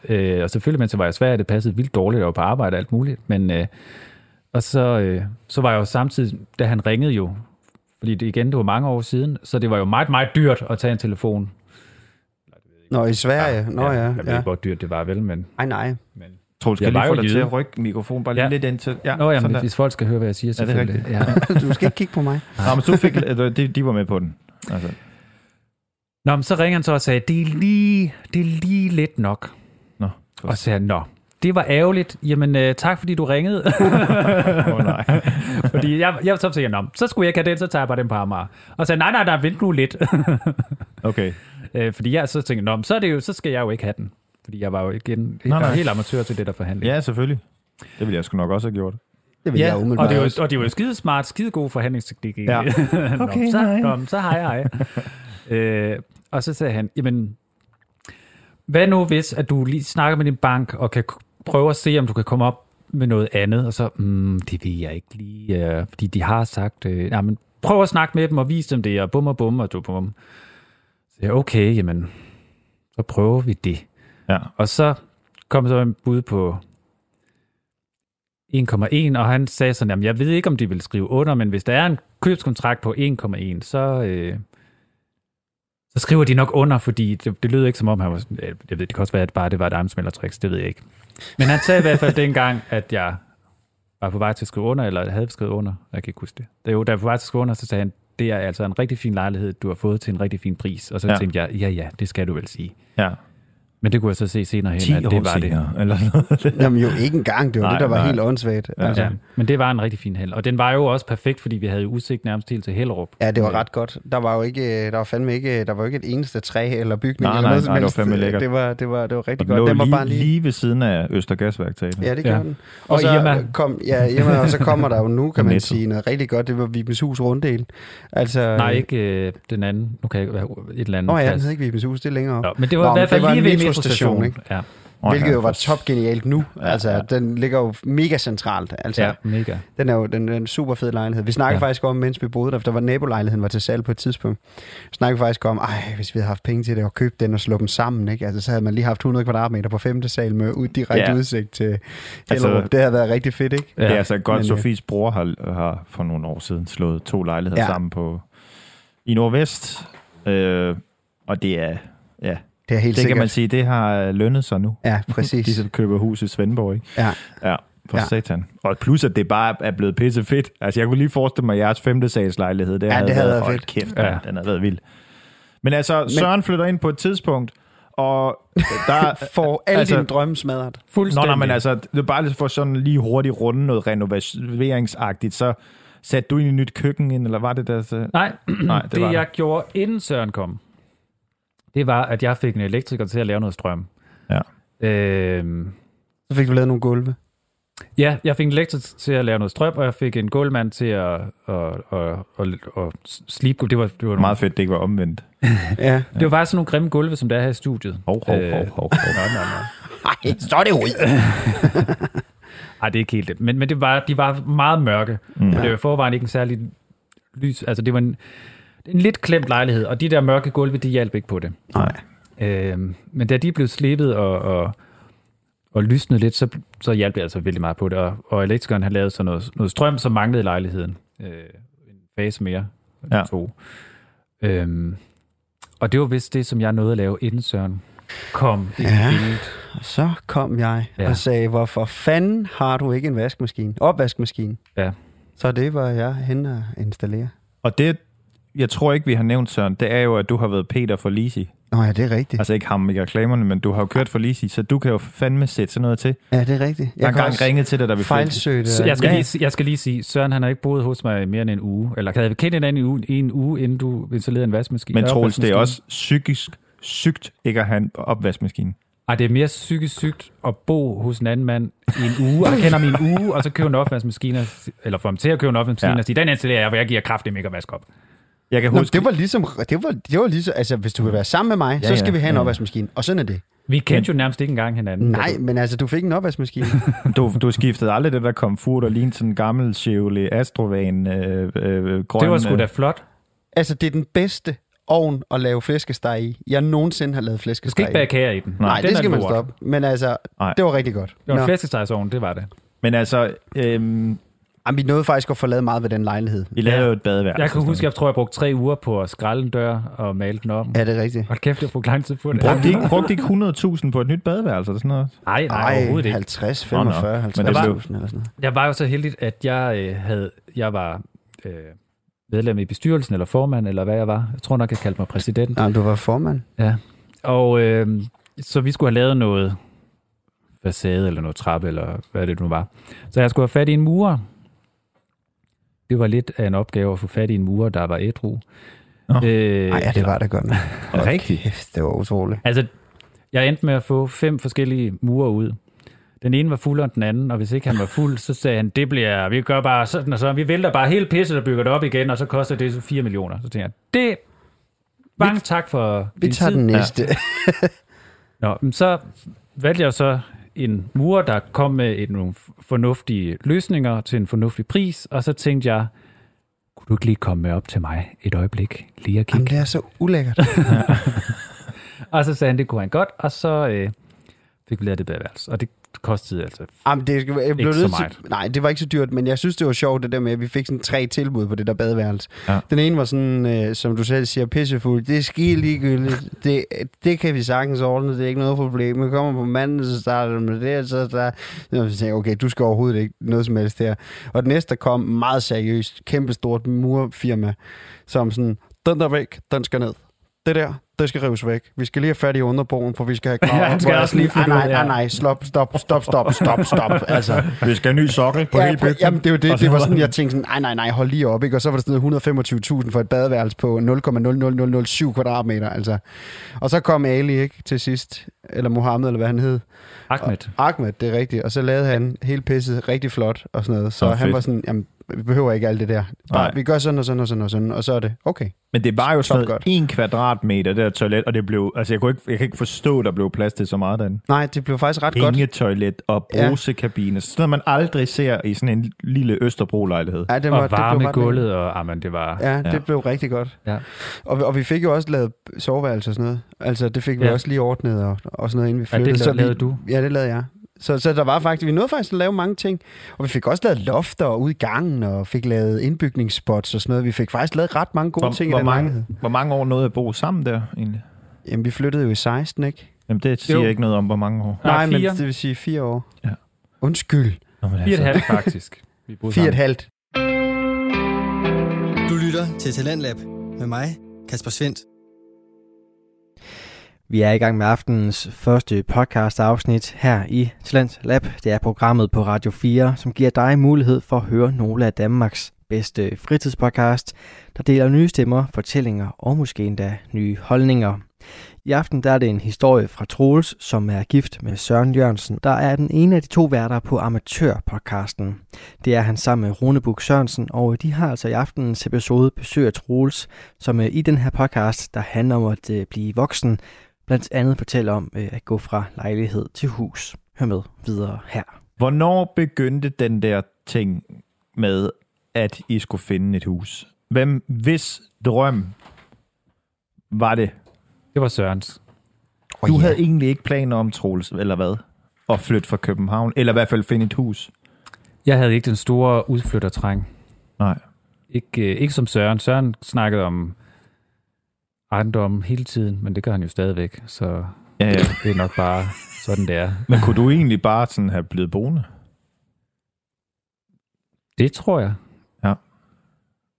øh, og selvfølgelig, mens jeg var i Sverige, det passede vildt dårligt, jeg var på arbejde og alt muligt, men øh, og så, øh, så var jeg jo samtidig, da han ringede jo, fordi det igen, det var mange år siden, så det var jo meget, meget dyrt at tage en telefon. Nå, i Sverige. Nå ja, Jeg ved ja. ikke, hvor dyrt det var, vel, men... Ej, nej. men Troels, skal Jeg lige få dig til at rykke mikrofonen bare Ja. ja. lidt ind til... Ja, Nå, jamen, hvis folk skal høre, hvad jeg siger, Ja, det er selvfølgelig. Ja, Du skal ikke kigge på mig. Nå, men du fik... de, de var med på den. Altså, Nå, men så ringer han så og sagde, det er lige, det er lige lidt nok. nå. Og så sagde han, nå, det var ærgerligt. Jamen, øh, tak fordi du ringede. Oh, nej. fordi jeg, jeg så tænkte, nå, så skulle jeg ikke have den, så tager jeg bare den på Amager. Og så sagde, nej, nej, nej, vent nu lidt. Okay. Øh, fordi jeg så tænkte, nå, men så, er det jo, så skal jeg jo ikke have den. Fordi jeg var jo igen Nej, nej, nej. helt amatør til det der forhandling. Ja, selvfølgelig. Det ville jeg sgu nok også have gjort. Det vil Ja, jeg og umiddelbart det, er jo, også. og det er jo skide smart, skide god forhandlingsteknik Ja. Okay, nå, så, hej. nå, så hej, hej. øh, og så sagde han, jamen, hvad nu hvis, at du lige snakker med din bank, og kan prøve at se, om du kan komme op med noget andet, og så, mm, det ved jeg ikke lige, øh, fordi de har sagt, øh, ja, men prøv at snakke med dem og vise dem det, og bum og bum og du bum. Så jeg, okay, jamen, så prøver vi det. Ja. Og så kom så en bud på 1,1, og han sagde sådan, jamen jeg ved ikke, om de vil skrive under, men hvis der er en købskontrakt på 1,1, så, øh, så skriver de nok under, fordi det, det lød ikke som om, han var, sådan- jeg ved, det kan også være, at bare det var et armsmældertricks, det ved jeg ikke. Men han sagde i hvert fald dengang, at jeg var på vej til at skrive under, eller havde skrevet under, jeg kan ikke huske det. Da jeg var på vej til at skrive under, så sagde han, det er altså en rigtig fin lejlighed, du har fået til en rigtig fin pris. Og så Ja. tænkte jeg, ja ja, det skal du vel sige. Ja. Men det kunne jeg så se senere hen, 10 at år det var det. senere, eller noget. Jamen jo ikke engang, det var Nej, det, der var nej. helt åndssvagt. Ja. Altså, Ja, men det var en rigtig fin hal. Og den var jo også perfekt, fordi vi havde jo udsigt nærmest helt til Hellerup. Ja, det var ret godt. Der var jo ikke, der var fandme ikke, der var ikke et eneste træ eller bygning Nej, eller nej, noget som nej, det var fandme lækkert. Det var, det var, det var rigtig Og den lå godt. Den var lige, bare lige... lige... ved siden af Østergasværktaget. Ja, det gjorde Ja. den. Og Og så Irma. kom, ja, Irma, og så kommer der jo nu, kan man Netto. sige, noget rigtig godt. Det var Vibens Hus runddel. Altså, Nej, ikke øh, den anden. Nu kan jeg et eller andet Nå ja, den hed ikke Vibens Hus, det er længere op. Nå, men det var Nå, i hvert fald det var lige ved metrostation, ikke? Ja, Hvilket ja, jo var for- top genialt nu. Ja, altså, ja. den ligger jo mega centralt. Altså, ja, mega. Den er jo den, den super fed lejlighed. Vi snakkede ja. Ja. faktisk om, mens vi boede der, for der var nabolejligheden var til salg på et tidspunkt. Vi snakkede faktisk om, ej, hvis vi havde haft penge til det, og købt den og slå dem sammen, ikke? Altså, så havde man lige haft 100 kvadratmeter på femte sal med ud, direkte Ja. udsigt til Altså- Hellerup. det havde været rigtig fedt, ikke? Ja. Det er altså godt, Men, øh, Sofies bror har, har for nogle år siden slået to lejligheder Ja. ja. sammen på i Nordvest. Øh, og det er, ja, Det er helt det sikkert. kan man sige, det har lønnet sig nu. Ja, præcis. De så køber hus i Svendborg, ikke? Ja. Ja, for Ja. satan. Og plus, at det bare er blevet pisse fedt. Altså, jeg kunne lige forestille mig, at jeres femte sags lejlighed, det, Ja, det havde været hold fedt. kæft, Ja. den havde været vild. Men altså, Søren flytter ind på et tidspunkt, og der... For alle Altså- dine drømme smadret. Nå, Fuldstændig. nej, men altså, det er bare lige for sådan lige hurtigt runde noget renoveringsagtigt, så Satte du ind i et nyt køkken ind, eller var det der? Så... Nej, Nej, det det, var det der. jeg gjorde inden Søren kom, det var, at jeg fik en elektriker til at lave noget strøm. Ja. Øhm, Så fik du lavet nogle gulve. ja, jeg fik en elektriker til at lave noget strøm, og jeg fik en gulvmand til at, at, at, at, at, at slibe. Det var, det var nogle- Meget fedt, det ikke var omvendt. Ja. Det var faktisk sådan nogle grimme gulve, som der er her i studiet. Hov, hov, Øh, hov, hov, hov. Nå, nå, nå. Ej, så er det ud. Ej, det er ikke helt det. Men, men det var, de var meget mørke. Mm. Og det var i forvejen ikke en særlig lys. Altså, det var en, en lidt klemt lejlighed, og de der mørke gulve, de hjalp ikke på det. Nej. Øhm, men da de blev slebet og, og, og lysnet lidt, så, så hjalp det altså vældig meget på det. Og, og elektrikeren har lavet sådan noget, noget strøm, som manglede i lejligheden. Øh, en fase mere. Ja. To. Øhm, og det var vist det, som jeg nåede at lave, inden Søren kom i Ja. billedet. Så kom jeg Ja. og sagde, hvorfor fanden har du ikke en vaskemaskine? Opvaskemaskine. Ja. Så det var jeg hen og installere. Og det, jeg tror ikke, vi har nævnt, Søren, det er jo, at du har været Peter for Lisi. Nå ja, det er rigtigt. Altså ikke ham i reklamerne, men du har jo kørt for Lisi, så du kan jo fandme sætte sådan noget til. Ja, det er rigtigt. Jeg har engang ringet til dig, da vi fejlsøgte. Så jeg, skal Ja. lige, jeg skal lige sige, Søren han har ikke boet hos mig mere end en uge. Eller havde vi kendt hinanden i, uge, i en uge, inden du installerede en vaskemaskine? Men Troels, det er også psykisk sygt ikke at have en opvaskemaskine. Ej, det er mere psykisk sygt at bo hos en anden mand i en uge, og kender en uge, og så købe en opvaskemaskine, eller få ham til at købe en opvaskemaskine, Ja. og sige, den installerer jeg, hvor jeg giver kraftig mega vask op. Jeg kan Nå, huske, det var ligesom, det var, det var ligesom, altså hvis du vil være sammen med mig, Ja, så skal ja, vi have en ja. opvaskemaskine. Og sådan er det. Vi kendte jo nærmest ikke engang hinanden. Nej, men altså, du fik en opvaskemaskine. du, du skiftede aldrig det der komfort, der lignede sådan en gammel Chevrolet Astrovan øh, øh, grøn. Det var sgu øh, da flot. altså, det er den bedste ovn at lave flæskesteg i, jeg nogensinde har lavet Du skal flæskesteg ikke bage kager i den. Nej, den det skal man stoppe. Men altså, Nej. det var rigtig godt. Det var en Nå. flæskestegsovn, det var det. Men altså, øhm, Jamen, vi nåede faktisk at få lavet meget ved den lejlighed. vi lavede jo et badeværelse. Jeg kan huske, jeg tror, jeg brugte tre uger på at skralde en dør og male den om. Ja, det er rigtigt. Hold kæft, jeg brugte lang tid på det. Brugte de ikke, brugte ikke 100.000 på et nyt badeværelse eller sådan noget? Nej, nej, Ej, overhovedet ikke. 50, Nå, nå. 45, 50 Men det blev- tusind eller sådan noget. Jeg var jo så heldig, at jeg øh, havde, jeg var øh, medlem i bestyrelsen, eller formand, eller hvad jeg var. Jeg tror nok, jeg kaldte mig præsident. Nej, du var formand. Ja. Og øh, så vi skulle have lavet noget facade, eller noget trappe, eller hvad det nu var. Så jeg skulle have fat i en murer. Det var lidt af en opgave at få fat i en murer, der var ædru. Nå. Øh, Nej, ja, det var det godt. Rigtigt. Kæft, det var utroligt. Altså, jeg endte med at få fem forskellige murer ud. Den ene var fuldere end den anden, og hvis ikke han var fuld, så sagde han, det bliver, vi gør bare sådan og så, vi vælter bare hele pisset og bygger det op igen, og så koster det så 4 millioner. Så tænker jeg, det, mange tak for Vi din tager tid. den næste. Nå, men så valgte jeg så en murer, der kom med et, nogle fornuftige løsninger til en fornuftig pris, og så tænkte jeg, kunne du ikke lige komme med op til mig et øjeblik, lige at Jamen, kigge? det er så ulækkert. Og så sagde han, det kunne han godt, og så øh, fik vi lavet det badeværelse. Og det kostede altså Jamen, det, jeg blev Ikke så meget. til, nej, det var ikke så dyrt, men jeg synes, det var sjovt, det der med, at vi fik sådan tre tilbud på det der badeværelse. Ja. Den ene var sådan, øh, som du selv siger, pissefuld. Det er ski ligegyldigt. Det, det kan vi sagtens ordne, det er ikke noget problem. Vi kommer på manden, så starter med det, så der... Så jeg, okay, du skal overhovedet ikke noget som helst her. Og den næste, kom meget seriøst, kæmpestort murfirma, som sådan, den der væk, den skal ned. Det der, det skal rives væk. Vi skal lige have fat i underboen, for vi skal have krav. Ja, han skal også lige "Ej, ud, Nej, ja." nej, nej, stop, stop, stop, stop, stop, stop. Altså, Vi skal have en ny sokkel på ja, hele bygningen. Jamen, det Og det. Det var var sådan, jeg tænkte sådan, nej, nej, nej, hold lige op, ikke? Og så var der sådan noget 125.000 for et badeværelse på 0,00007 kvadratmeter, altså. Og så kom Ali, ikke, til sidst. Eller Mohammed, eller hvad han hed. Ahmed. Ahmed, det er rigtigt. Og så lavede han hele pisset rigtig flot og sådan noget. Så Nå, han fedt. var sådan, jamen, vi behøver ikke alt det der. Bare, Nej. vi gør sådan og sådan og sådan og sådan, og så er det okay. Men det var jo sådan noget en kvadratmeter, det der toilet, og det blev, altså jeg, kunne ikke, jeg kan ikke forstå, der blev plads til så meget derinde. Nej, det blev faktisk ret godt. Hængetoilet og Ja. brusekabine, sådan noget man aldrig ser i sådan en lille Østerbro-lejlighed. Ja, det, Og det blev varme i ret gulvet, og amen, det var... Ja, det Ja. blev rigtig godt. Ja. Og, og vi fik jo også lavet soveværelse og sådan noget. Altså, det fik vi Ja. også lige ordnet og, og sådan noget, inden vi Ja, det flyttede. la- så vi, lavede du. Ja, det lavede jeg. Så, så der var faktisk, vi nåede faktisk at lave mange ting. Og vi fik også lavet lofter ude i gangen, og fik lavet indbygningsspots og sådan noget. Vi fik faktisk lavet ret mange gode Hvor, ting hvor, i den mange, lejlighed. hvor mange år nåede at bo sammen der egentlig? Jamen, vi flyttede jo i 16, ikke? Jamen det siger Jo. ikke noget om, hvor mange år. Nej, Nej, men det vil sige fire år. Ja. Undskyld. Nå, men Fire og et halvt, faktisk. Vi Fire og et halvt. Du lytter til Talentlab med mig, Kasper Svendt. Vi er i gang med aftenens første podcast afsnit her i Talent Lab. Det er programmet på Radio 4, som giver dig mulighed for at høre nogle af Danmarks bedste fritidspodcast, der deler nye stemmer, fortællinger og måske endda nye holdninger. I aften der er det en historie fra Troels, som er gift med Søren Jørgensen, der er den ene af de to værter på Amatørpodcasten. Det er han sammen med Rune Buk Sørensen, og de har altså i aftenens episode besøg af Troels, som i den her podcast, der handler om at øh, blive voksen, blandt andet fortæller om øh, at gå fra lejlighed til hus. Hør med videre her. Hvornår begyndte den der ting med, at I skulle finde et hus? Hvem, hvis drøm var det? Det var Sørens. Oh, Du ja. havde egentlig ikke planer om, Troels, eller hvad? At flytte fra København, eller i hvert fald finde et hus? Jeg havde ikke den store udflyttertræng. Nej. Ikke, øh, ikke som Søren. Søren snakkede om ejendom hele tiden, men det gør han jo stadigvæk, så Ja, ja. det er nok bare sådan, det er. Men kunne du egentlig bare sådan have blevet boende? Det tror jeg.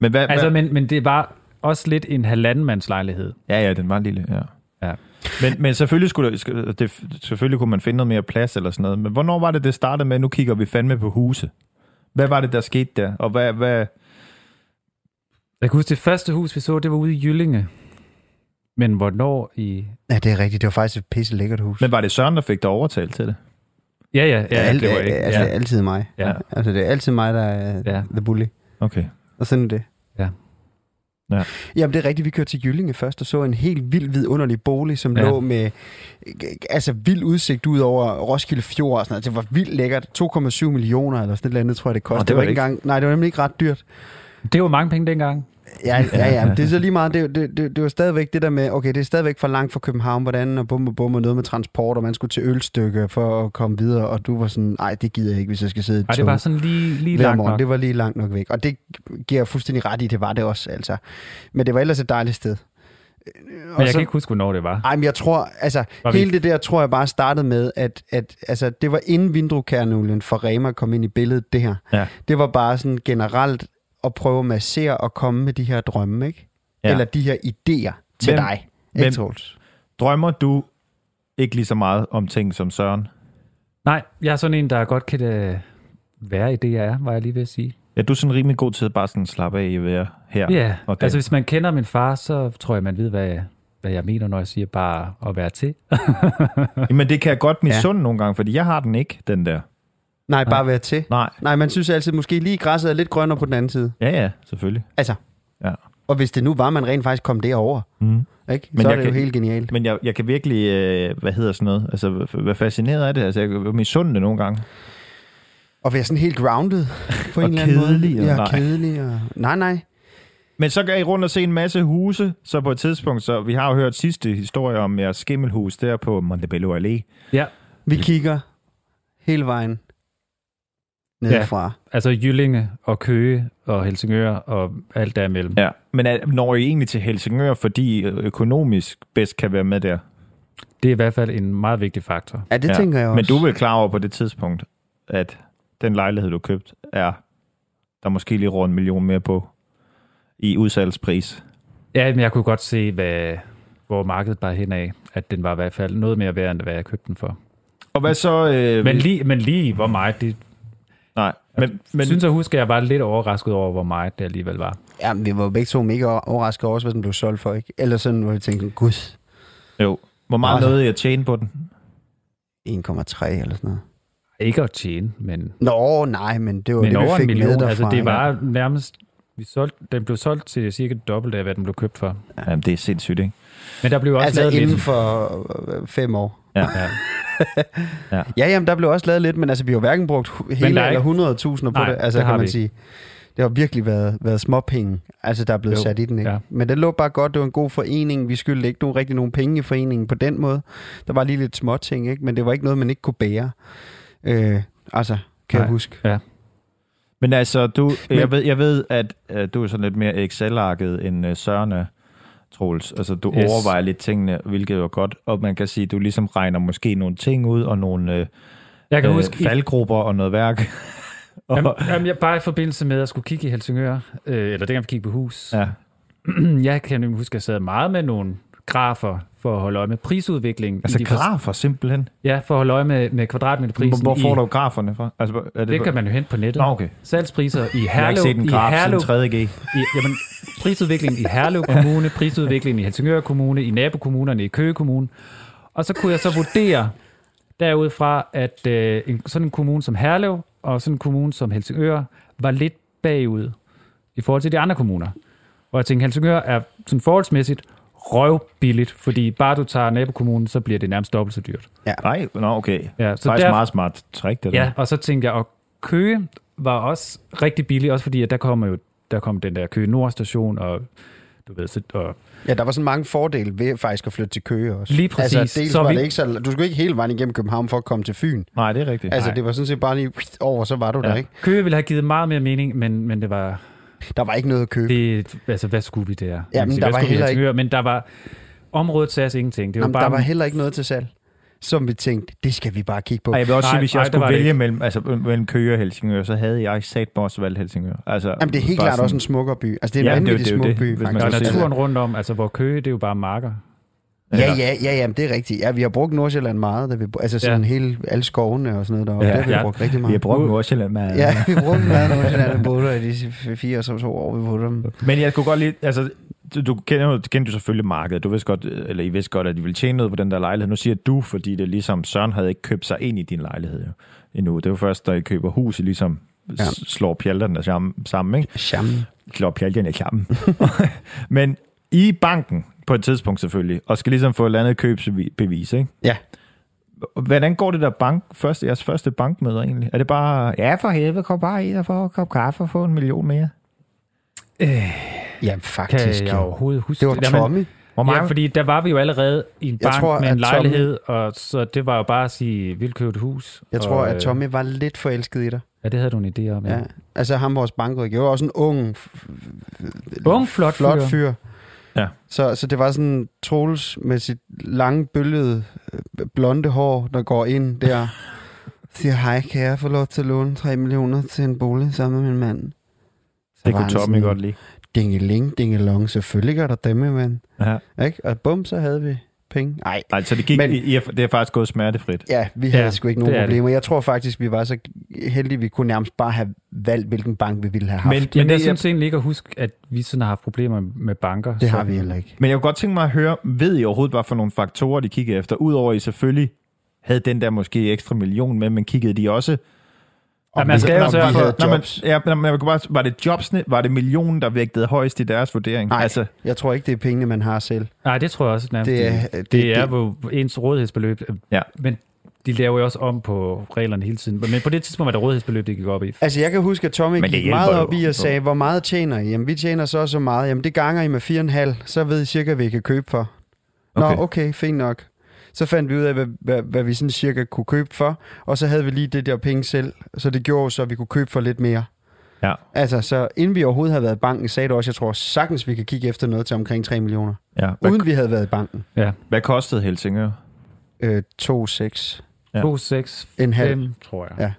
Men hvad, Altså, hvad? men, men det var også lidt en halvandenmandslejlighed. Ja, ja, den var lille, ja. Ja. Men, men selvfølgelig, skulle der, det, selvfølgelig kunne man finde noget mere plads eller sådan noget. Men hvornår var det, det startede med, nu kigger vi fandme på huse? Hvad var det, der skete der? Og hvad, hvad, Jeg kan huske, det første hus, vi så, det var ude i Jyllinge. Men hvornår i... Ja, det er rigtigt. Det var faktisk et pisse lækkert hus. men var det Søren, der fik dig overtalt til det? Ja, ja, ja, alt, det var ikke... altså, Ja, det er altid mig. ja. Altså, det er altid mig, der er Ja. the bully. Okay. Og sådan er det. Ja. Ja. Jamen, det er rigtigt. Vi kørte til Jyllinge først og så en helt vild vidunderlig bolig, som Ja. lå med altså vild udsigt ud over Roskilde Fjord og sådan noget. Det var vildt lækkert. 2,7 millioner eller sådan et eller andet, tror jeg, det kostede. Det det var var ikke ikke- engang, nej, det var nemlig ikke ret dyrt. Det var mange penge dengang. Ja, ja, ja. Det er så lige meget. Det, det, det, det var stadigvæk det der med, okay, det er stadigvæk for langt fra København, hvordan, og bum og bum, og noget med transport, og man skulle til ølstykke for at komme videre, og du var sådan, nej, det gider jeg ikke, hvis jeg skal sidde i det var sådan lige, lige langt morgen. nok. Det var lige langt nok væk. Og det giver jeg fuldstændig ret i, det var det også, altså. Men det var ellers et dejligt sted. Men jeg kan ikke huske, hvornår det var. Ej, men jeg tror, altså, Var vi- hele det der tror jeg bare startede med, at, at altså, det var inden vindruekernolien for Rema kom ind i billedet, det her. Ja. Det var bare sådan generelt at prøve at massere og komme med de her drømme, ikke? Ja. Eller de her idéer til Hvem- dig. hvem- Troels? Drømmer du ikke lige så meget om ting som Søren? Nej, jeg er sådan en, der godt kan det være i det, jeg er, var jeg lige ved at sige. Ja, du er sådan rimelig god til at bare sådan slappe af i at være her. Ja, og det. altså hvis man kender min far, så tror jeg, man ved, hvad jeg, hvad jeg mener, når jeg siger bare at være til. Men det kan jeg godt misunde ja. nogle gange, fordi jeg har den ikke, den der. Nej, bare være til. Nej. Nej, man synes altid, måske lige græsset er lidt grønnere på den anden side. Ja, ja, selvfølgelig. Altså. Ja. Og hvis det nu var, man rent faktisk kom derover, Mm. ikke? Men så er det jo kan- helt genialt. Men jeg, jeg kan virkelig, øh, hvad hedder sådan noget, altså hvad fascineret af det, altså jeg kan misunde det nogle gange. Og være sådan helt grounded på en eller anden kedelig, måde. og Ja, nej. kedelig. Og... Nej, nej. Men så går I rundt og se en masse huse, så på et tidspunkt, så vi har jo hørt sidste historie om jeres skimmelhus der på Montebello Allé. Ja, Vi kigger hele vejen nedefra. altså Jyllinge og Køge og Helsingør og alt derimellem. Ja. Men er, når I egentlig til Helsingør, fordi økonomisk bedst kan være med der? Det er i hvert fald en meget vigtig faktor. Ja, det ja. tænker jeg også. Men du er vel klar over på det tidspunkt, at den lejlighed, du købt, er der måske lige rundt en million mere på i udsalgspris. Ja, men jeg kunne godt se, hvad, hvor markedet bare hen af, at den var i hvert fald noget mere værd, end hvad jeg købte den for. Og hvad så... Øh, Men lige, men lige hvor meget, det Nej, men, men, synes jeg husker, jeg var lidt overrasket over, hvor meget det alligevel var. Ja, men vi var begge to mega overrasket over, også, hvad den blev solgt for, ikke? Eller sådan, hvor vi tænkte, gud, jo, hvor meget Altså. nåede jeg at tjene på den? 1,3 eller sådan noget. Ikke at tjene, men, Nå, nej, men det var men det, vi over en fik med million. derfra. Altså, det var nærmest... Vi solgte, den blev solgt til cirka det dobbelte af, hvad den blev købt for. Ja. Jamen, det er sindssygt, ikke? Men der blev også Altså lavet inden lidt... for øh, fem år. Ja. Ja. Ja, jamen, der blev også lavet lidt, men altså, vi har hverken brugt hele er eller ikke- 100.000 på Nej, det, altså, det kan man vi sige. Det har virkelig været, været småpenge, altså, der er blevet Jo, sat i den, ikke? ja. Men det lå bare godt, det var en god forening, vi skyldte ikke nogen, rigtig nogen penge i foreningen på den måde. Der var lige lidt småting, ikke? Men det var ikke noget, man ikke kunne bære. Øh, altså, kan Nej. jeg huske. Men altså, du, Men- jeg, ved, jeg ved, at uh, du er sådan lidt mere Excel-arket end Søren er, Troels. Altså, du Yes. overvejer lidt tingene, hvilket er godt. Og man kan sige, at du ligesom regner måske nogle ting ud, og nogle uh, Jeg kan øh, huske, faldgrupper og noget værk. og, Jamen, jamen, jeg, bare i forbindelse med at skulle kigge i Helsingør, øh, eller dengang vi kiggede på hus. ja. jeg kan huske, at jeg sad meget med nogle grafer for at holde øje med prisudviklingen. Altså i de grafer simpelthen. Ja, for at holde øje med, med kvadratmeterprisen. Hvor, hvor får i, du graferne fra? Altså, er det, Det kan man jo hente på nettet. Nå, okay. Salgspriser i Jeg har ikke Herlev, set en i graf Herlev, siden 3.G. i, jamen, prisudviklingen i Herlev Kommune, prisudviklingen i Helsingør Kommune, i nabokommunerne i Køge Kommune. Og så kunne jeg så vurdere derudfra, at øh, en, sådan en kommune som Herlev og sådan en kommune som Helsingør var lidt bagud i forhold til de andre kommuner. Og jeg tænkte, Helsingør er sådan forholdsmæssigt røvbilligt, fordi bare du tager nabokommunen, så bliver det nærmest dobbelt så dyrt. Nej, nå, okay. Ja, Så Faktisk der- meget smart trick, det der. Ja, og så tænkte jeg, og Køge var også rigtig billig, også fordi at der kommer jo der kom den der Køge Nord station, og du ved, så, og Ja, der var sådan mange fordele ved faktisk at flytte til Køge også. Lige præcis. Altså, dels Så var vi- det ikke så, du skulle ikke hele vejen igennem København for at komme til Fyn. Nej, det er rigtigt. Altså, Nej. det var sådan set bare lige over, så var du ja. der, ikke? Køge ville have givet meget mere mening, men, men det var, Der var ikke noget at købe. det, altså hvad skulle vi der? Kan Jamen, sige, der hvad var heller Helsingør? Men der var, området sagde ingenting. Det var Jamen, bare, der var heller ikke noget til salg, som vi tænkte, det skal vi bare kigge på. Ej, jeg vil også Nej, sige, hvis nej, jeg skulle vælge ikke. mellem, altså, mellem Køge og Helsingør, så havde jeg sat mig også valgt Helsingør. Altså, Jamen, det er helt klart sådan- også en smukkere by. Altså, det er en Ja, ja, er vanvittig smuk det, by, hvis man og naturen rundt om, altså hvor Køge, det er jo bare marker. Ja, ja, ja, ja, det er rigtigt. Ja, vi har brugt Nordsjælland meget, da vi, altså sådan Ja. hele, alle skovene og sådan noget deroppe. Ja, det har vi ja. brugt rigtig Vi meget. har brugt Nordsjælland med. Ja, vi brugte meget Nordsjælland og der i de fire så to år, vi boede dem. Men jeg kunne godt lide, altså, du, du kender jo kendte jo selvfølgelig markedet. Du vidste godt, eller I vidste godt, at de ville tjene noget på den der lejlighed. Nu siger du, fordi det ligesom, Søren havde ikke købt sig ind i din lejlighed jo, endnu. Det jo først, da I køber hus, I ligesom ja. Slår pjalterne sammen, sammen ikke? Sham. slår pjalterne sammen. Men i banken, på et tidspunkt selvfølgelig, og skal ligesom få et eller andet købsbevis, ikke? Ja. Hvordan går det der bank, første, jeres første bankmøder egentlig? Er det bare, ja for helvede, kom bare ind og få en kop kaffe og få en million mere? Ja, Kan faktisk. jeg jo. overhovedet huske Det var Jamen, Tommy. Hvor mange? Ja, fordi der var vi jo allerede i en Jeg bank tror, med en at Tommy- lejlighed, og så det var jo bare at sige, vil købe et hus. Jeg og, tror, at øh, Tommy var lidt forelsket i dig. Ja, det havde du en idé om. Ja. Ja. Altså ham, vores bankrådgiver, var også en ung, Ung, flot, flot fyr. fyr. Ja. Så, så det var sådan Troels med sit lange, bølgede, øh, blonde hår, der går ind der. Siger, hej, kan jeg få lov til at låne 3 millioner til en bolig sammen med min mand? Så Det kunne Tommy godt lide. Dingeling, dingelong, selvfølgelig gør der dem, mand. Ja. Ikke? Og bum, så havde vi penge. Nej, Altså, det, gik, Men- I, det er faktisk gået smertefrit. ja, vi havde Ja, sgu ikke nogen er det. problemer. Jeg tror faktisk, vi var så heldige, vi kunne nærmest bare have valgt, hvilken bank vi ville have haft. Men, Men, men, jeg det, synes egentlig ikke at huske, at vi sådan har haft problemer med banker. det så, har vi heller ikke. men jeg kunne godt tænke mig at høre, ved I overhovedet, hvad for nogle faktorer, de kiggede efter? Udover at I selvfølgelig havde den der måske ekstra million med, men kiggede de også Ja, man skal jo sørge vi for- havde Nå, men, jobs. ja, jeg kunne bare, var det jobsne, var det millionen, der vægtede højst i deres vurdering? Nej, Altså, jeg tror ikke, det er pengene, man har selv. Nej, det tror jeg også nærmest. Det er- det, det- det er jo ens rådighedsbeløb. Ja. Men de laver jo også om på reglerne hele tiden. Men på det tidspunkt var det rådighedsbeløb, det gik op i. Altså, jeg kan huske, at Tommy gik meget op i og sagde, hvor meget tjener I? Jamen, vi tjener så og så meget. Jamen, det ganger I med 4,5, så ved I cirka, hvad I kan købe for. Nå, okay fint nok. Så fandt vi ud af, hvad, hvad, hvad vi sådan cirka kunne købe for, og så havde vi lige det der penge selv, så det gjorde så, at vi kunne købe for lidt mere. Ja. Altså, så inden vi overhovedet havde været i banken, sagde du også, jeg tror sagtens, vi kan kigge efter noget til omkring 3 millioner. ja. Hvad, Uden vi havde været i banken. hvad kostede Helsingør? Øh, 2,6. Ja. 2, 6, En halv. 5, tror jeg. Ja.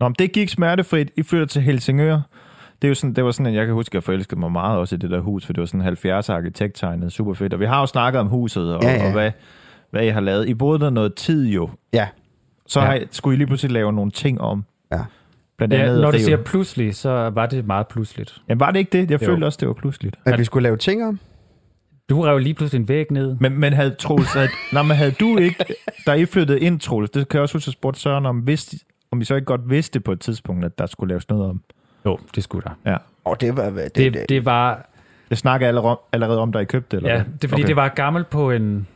Nå, men det gik smertefrit. I flytter til Helsingør. Det, er jo sådan, det var sådan, at jeg kan huske, at jeg forelskede mig meget også i det der hus, for det var sådan 70 arkitekttegnet, super fedt. Og vi har jo snakket om huset, og, Ja, ja. og hvad, hvad I har lavet. I boede der noget tid jo. Ja. Så Ja. har I, skulle I lige pludselig lave nogle ting om. Ja. Blandt andet Ja, når du siger pludselig, så var det meget pludseligt. Jamen, var det ikke det? Jeg Jo. følte også, det var pludseligt. At vi skulle lave ting om? Du rev lige pludselig en væg ned. Men, men havde Troels, havde, nej, men havde du ikke, da I flyttede ind, Troels, det kan jeg også huske, at spurgte Søren om, vidste, om I så ikke godt vidste på et tidspunkt, at der skulle laves noget om. Jo, det skulle der. Ja. Åh, det var... Det, Det, det var, Det snakker allerede om, allerede om, da I købte det, eller ja, hvad? det er fordi, Okay. det var gammelt på en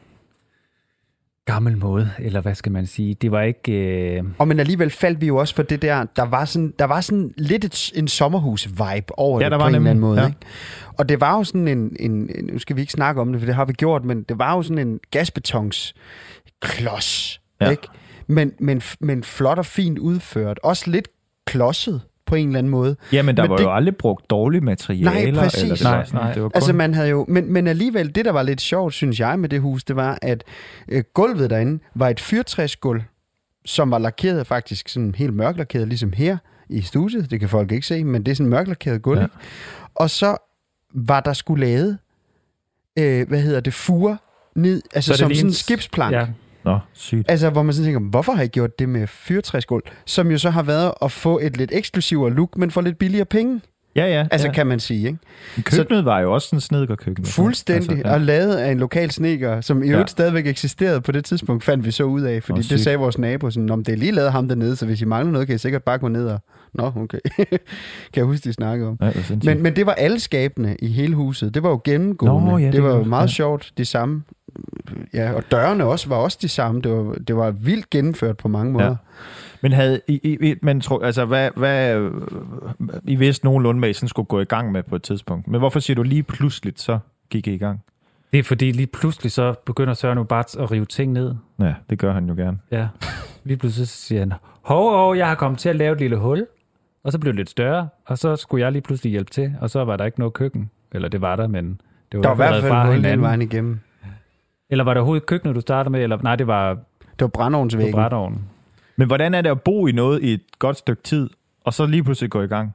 gammel måde, eller hvad skal man sige. Det var ikke... Øh, Og men alligevel faldt vi jo også for det der, der var sådan, der var sådan lidt et, en sommerhus-vibe over Ja, det på var en eller anden måde. ja. Ikke? Og det var jo sådan en, en, nu skal vi ikke snakke om det, for det har vi gjort, men det var jo sådan en gasbetons klods, ja. ikke? Men, men, men flot og fint udført. Også lidt klodset på en eller anden måde. Jamen, der Men var det- jo aldrig brugt dårlige materialer. Nej, præcis. Eller det var, Nej, sådan, nej. Det var kun, Altså man havde jo, men, men alligevel, det der var lidt sjovt, synes jeg, med det hus, det var, at øh, gulvet derinde var et fyrtræsgulv, som var lakeret faktisk sådan helt mørklakeret, ligesom her i studiet. Det kan folk ikke se, men det er sådan mørklakeret gulv. Ja. Ja. Og så var der skulle lavet øh, hvad hedder det, fure ned, altså Så som sådan en skibsplank. Ja, Nå, sygt. Altså, hvor man sådan tænker, hvorfor har I gjort det med fyrtræsgulv? Som jo så har været at få et lidt eksklusivere look, men for lidt billigere penge. Ja, ja. Altså, ja. kan man sige, ikke? Køkkenet var jo også en snedkerkøkken. Fuldstændig. Altså, ja. Og lavet af en lokal sneker, som i øvrigt Ja. stadig eksisterede på det tidspunkt, fandt vi så ud af. Fordi Nå, det sygt. sagde vores nabo, sådan, om det er lige lavet ham dernede, så hvis I mangler noget, kan I sikkert bare gå ned og... Nå, okay. kan jeg huske, de snakkede om. Ja, det. Men, men det var alle skabene i hele huset. Det var jo gennemgående. Nå, ja, det, det var var- jo meget ja. sjovt, de samme. Ja, og dørene også var også de samme. Det var, det var vildt gennemført på mange måder. Ja. Men havde I, I, I man tror, altså hvad, hvad I vidste nogenlunde med, I sådan skulle gå i gang med på et tidspunkt. Men hvorfor siger du lige pludselig, så gik I i gang? det er fordi lige pludselig så begynder Søren jo bare at rive ting ned. Ja, det gør han jo gerne. Ja. Lige pludselig så siger han, hov, hov, jeg har kommet til at lave et lille hul. Og så blev det lidt større, og så skulle jeg lige pludselig hjælpe til, og så var der ikke noget køkken. Eller det var der, men det var, Der var i hvert fald fra hinanden. vejen igennem. Eller var det overhovedet køkkenet, du startede med? Eller nej, det var Det var brændeovnsvæggen. brætovnen. Men hvordan er det at bo i noget i et godt stykke tid, og så lige pludselig gå i gang?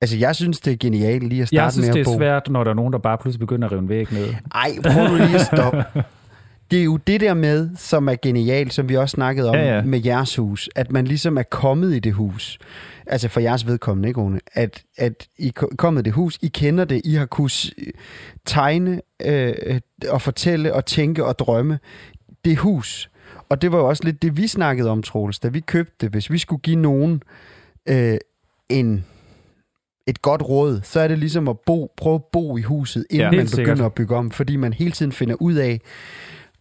Altså, jeg synes, det er genialt lige at starte Jeg synes, med det at er bo. svært, når der er nogen, der bare pludselig begynder at rive en væg ned. Ej, prøv nu lige at stoppe. Det er jo det der med, som er genialt, som vi også snakkede om Ja, ja. med jeres hus, at man ligesom er kommet i det hus. Altså for jeres vedkommende, ikke Rune? At, at I er kommet i det hus, I kender det, I har kunnet tegne øh, og fortælle og tænke og drømme det hus. Og det var jo også lidt det, vi snakkede om, Troels, da vi købte det. Hvis vi skulle give nogen øh, en, et godt råd, så er det ligesom at bo, prøve at bo i huset, inden Ja. man begynder sikkert. at bygge om. Fordi man hele tiden finder ud af,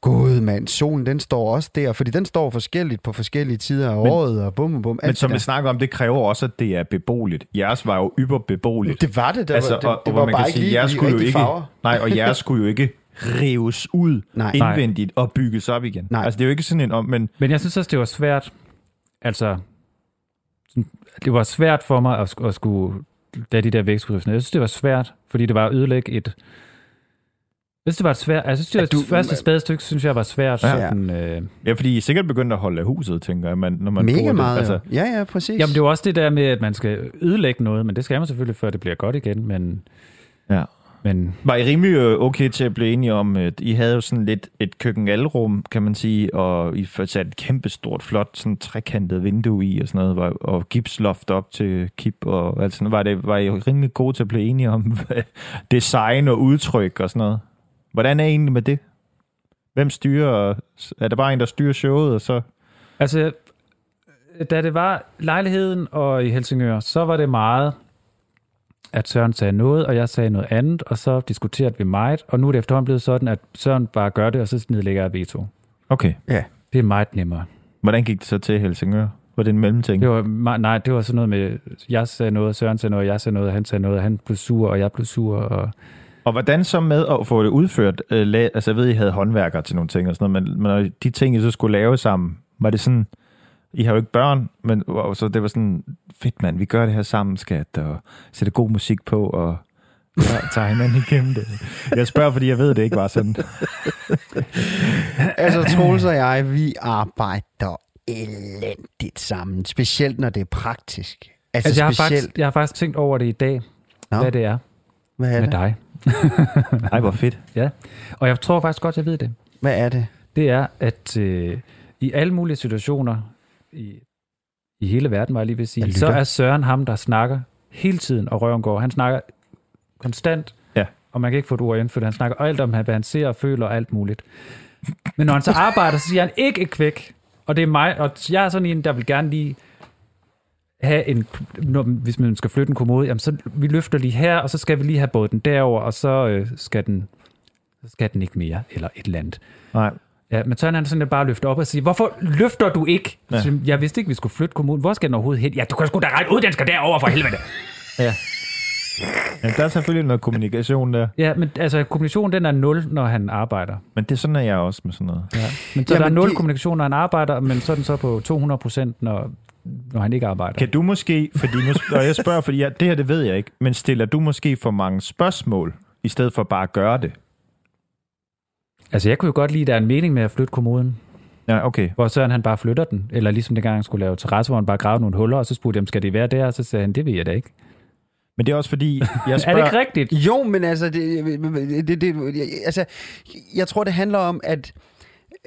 Gud mand, solen den står også der, fordi den står forskelligt på forskellige tider af Men- året, og bum, bum, bum. Men som vi snakker om, det kræver også, at det er beboeligt. Jeres var jo yberbeboeligt. Det var det, der altså, var, det, og, det var man bare kan ikke sige, lige jeres de skulle jo ikke, farver. Nej, og jeres skulle jo ikke rives ud Nej. indvendigt og bygges op igen. Nej. Altså, det er jo ikke sådan en om, men Men jeg synes også, det var svært, altså, det var svært for mig at, at skulle, da de der væg skulle. Jeg synes, det var svært, fordi det var at ødelægge et, jeg synes, det var et svært, jeg synes, det var At du- det første spadestykke, synes jeg var svært. Ja. Sådan, øh, ja, fordi I er sikkert begyndt at holde af huset, tænker jeg, man, når man Mega bruger det. meget, Altså, altså, ja, ja, præcis. jamen, det er jo også det der med, at man skal ødelægge noget, men det skal man selvfølgelig, før det bliver godt igen, men, ja. men Var I rimelig øh, okay til at blive enige om, at I havde jo sådan lidt et køkkenalrum, kan man sige, og I fik sat et kæmpestort, flot, sådan trekantet vindue i og sådan noget, var- og gipsloft op til kip og alt sådan noget. Var, det, var I rimelig gode til at blive enige om design og udtryk og sådan noget? Hvordan er I egentlig med det? Hvem styrer? Er der bare en, der styrer showet, og så... Altså, da det var lejligheden og i Helsingør, så var det meget, at Søren sagde noget, og jeg sagde noget andet, og så diskuterede vi meget, og nu er det efterhånden blevet sådan, at Søren bare gør det, og så nedlægger jeg veto. Okay. Det er meget nemmere. Hvordan gik det så til Helsingør? Var det en mellemting? Det var, nej, det var sådan noget med, jeg sagde noget, Søren sagde noget, jeg sagde noget, han sagde noget, han blev sur, og jeg blev sur, og Og hvordan så med at få det udført? Øh, altså, jeg ved, I havde håndværkere til nogle ting og sådan noget, men, men når de ting, I så skulle lave sammen, var det sådan... I har jo ikke børn, men wow, så det var sådan, fedt mand, vi gør det her sammen, skat, og sætter god musik på, og tager, tager hinanden igennem det. Jeg spørger, fordi jeg ved, det ikke var sådan. Altså, Troels og jeg, vi arbejder elendigt sammen. Specielt, når det er praktisk. Altså, altså, jeg, har specielt... faktisk, jeg har faktisk tænkt over det i dag, Nå, hvad det er hvad er med det? dig. Ej, hvor fedt. Og jeg tror faktisk godt, jeg ved det. Hvad er det? det er, at øh, i alle mulige situationer i, i hele verden, var jeg lige ved at sige, så er Søren ham, der snakker hele tiden, og røven går. Han snakker konstant, Ja. og man kan ikke få et ord indført. Han snakker alt om, hvad han ser og føler og alt muligt. Men når han så arbejder, så siger han ikke et kvæk. Og det er mig, og jeg er sådan en, der vil gerne lige have en, når, hvis man skal flytte en kommode, jamen så vi løfter lige her, og så skal vi lige have båden derover, og så øh, skal den så skal den ikke mere, eller et eller andet. Nej, Ja, men så er han sådan bare løfter op og siger, hvorfor løfter du ikke? Ja. Ja. Jeg vidste ikke, vi skulle flytte kommunen. Hvor skal den overhovedet hen? Ja, du kan sgu da regne ud, den skal derover for helvede. ja. men der er selvfølgelig noget kommunikation der. ja, men altså kommunikationen den er nul, når han arbejder. Men det er sådan, er jeg også med sådan noget. Ja. Men så Jamen, der er nul det- kommunikation, når han arbejder, men så er den så på 200 procent, når, når han ikke arbejder. Kan du måske, fordi nu, og jeg spørger, fordi jeg, det her, det ved jeg ikke, men stiller du måske for mange spørgsmål, i stedet for bare at gøre det? Altså jeg kunne jo godt lide, at der er en mening med at flytte kommunen, Ja, okay. hvor Søren han bare flytter den. Eller ligesom dengang han skulle lave terrasse, hvor han bare gravede nogle huller, og så spurgte jeg, ham, skal det være der? Og så sagde han, det ved jeg da ikke. Men det er også fordi, jeg Er spørger... det ikke rigtigt? Jo, men altså, det, det, det, altså, jeg tror, det handler om, at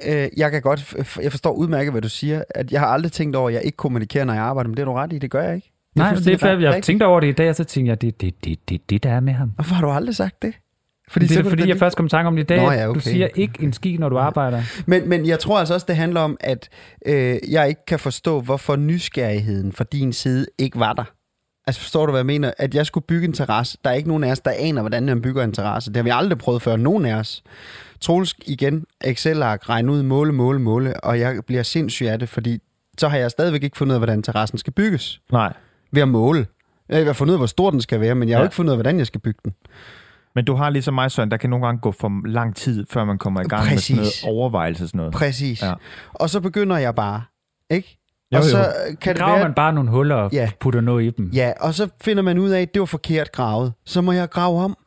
øh, jeg kan godt, jeg forstår udmærket, hvad du siger, at jeg har aldrig tænkt over, at jeg ikke kommunikerer, når jeg arbejder, men det er du ret i, det gør jeg ikke. Nej, det er fair. Jeg tænkte over det i dag, og så tænkte jeg, det det, det, det, det, der er med ham. Hvorfor har du aldrig sagt det? Fordi det er fordi, du jeg først kom i tanke om det i dag. Nå ja, okay. Du siger ikke en ski, når du arbejder. Men, men jeg tror altså også, det handler om, at øh, jeg ikke kan forstå, hvorfor nysgerrigheden fra din side ikke var der. Altså forstår du, hvad jeg mener? At jeg skulle bygge en terrasse. Der er ikke nogen af os, der aner, hvordan man bygger en terrasse. Det har vi aldrig prøvet før, nogen af os. Troels igen, Excel-ark, regne ud, måle, måle, måle, og jeg bliver sindssyg af det, fordi så har jeg stadigvæk ikke fundet ud af, hvordan terrassen skal bygges. Nej, Ved at måle. Jeg har fundet ud af, hvor stor den skal være, men jeg har Ja. jo ikke fundet ud af, hvordan jeg skal bygge den. men du har ligesom mig, Søren, der kan nogle gange gå for lang tid, før man kommer i gang med sådan noget Præcis. overvejelse sådan noget. Præcis. Ja. Og så begynder jeg bare, ikke? Jo, og jo. så kan det Graver være, man bare nogle huller og Ja. putter noget i dem. Ja, og så finder man ud af, at det var forkert gravet. Så må jeg grave om.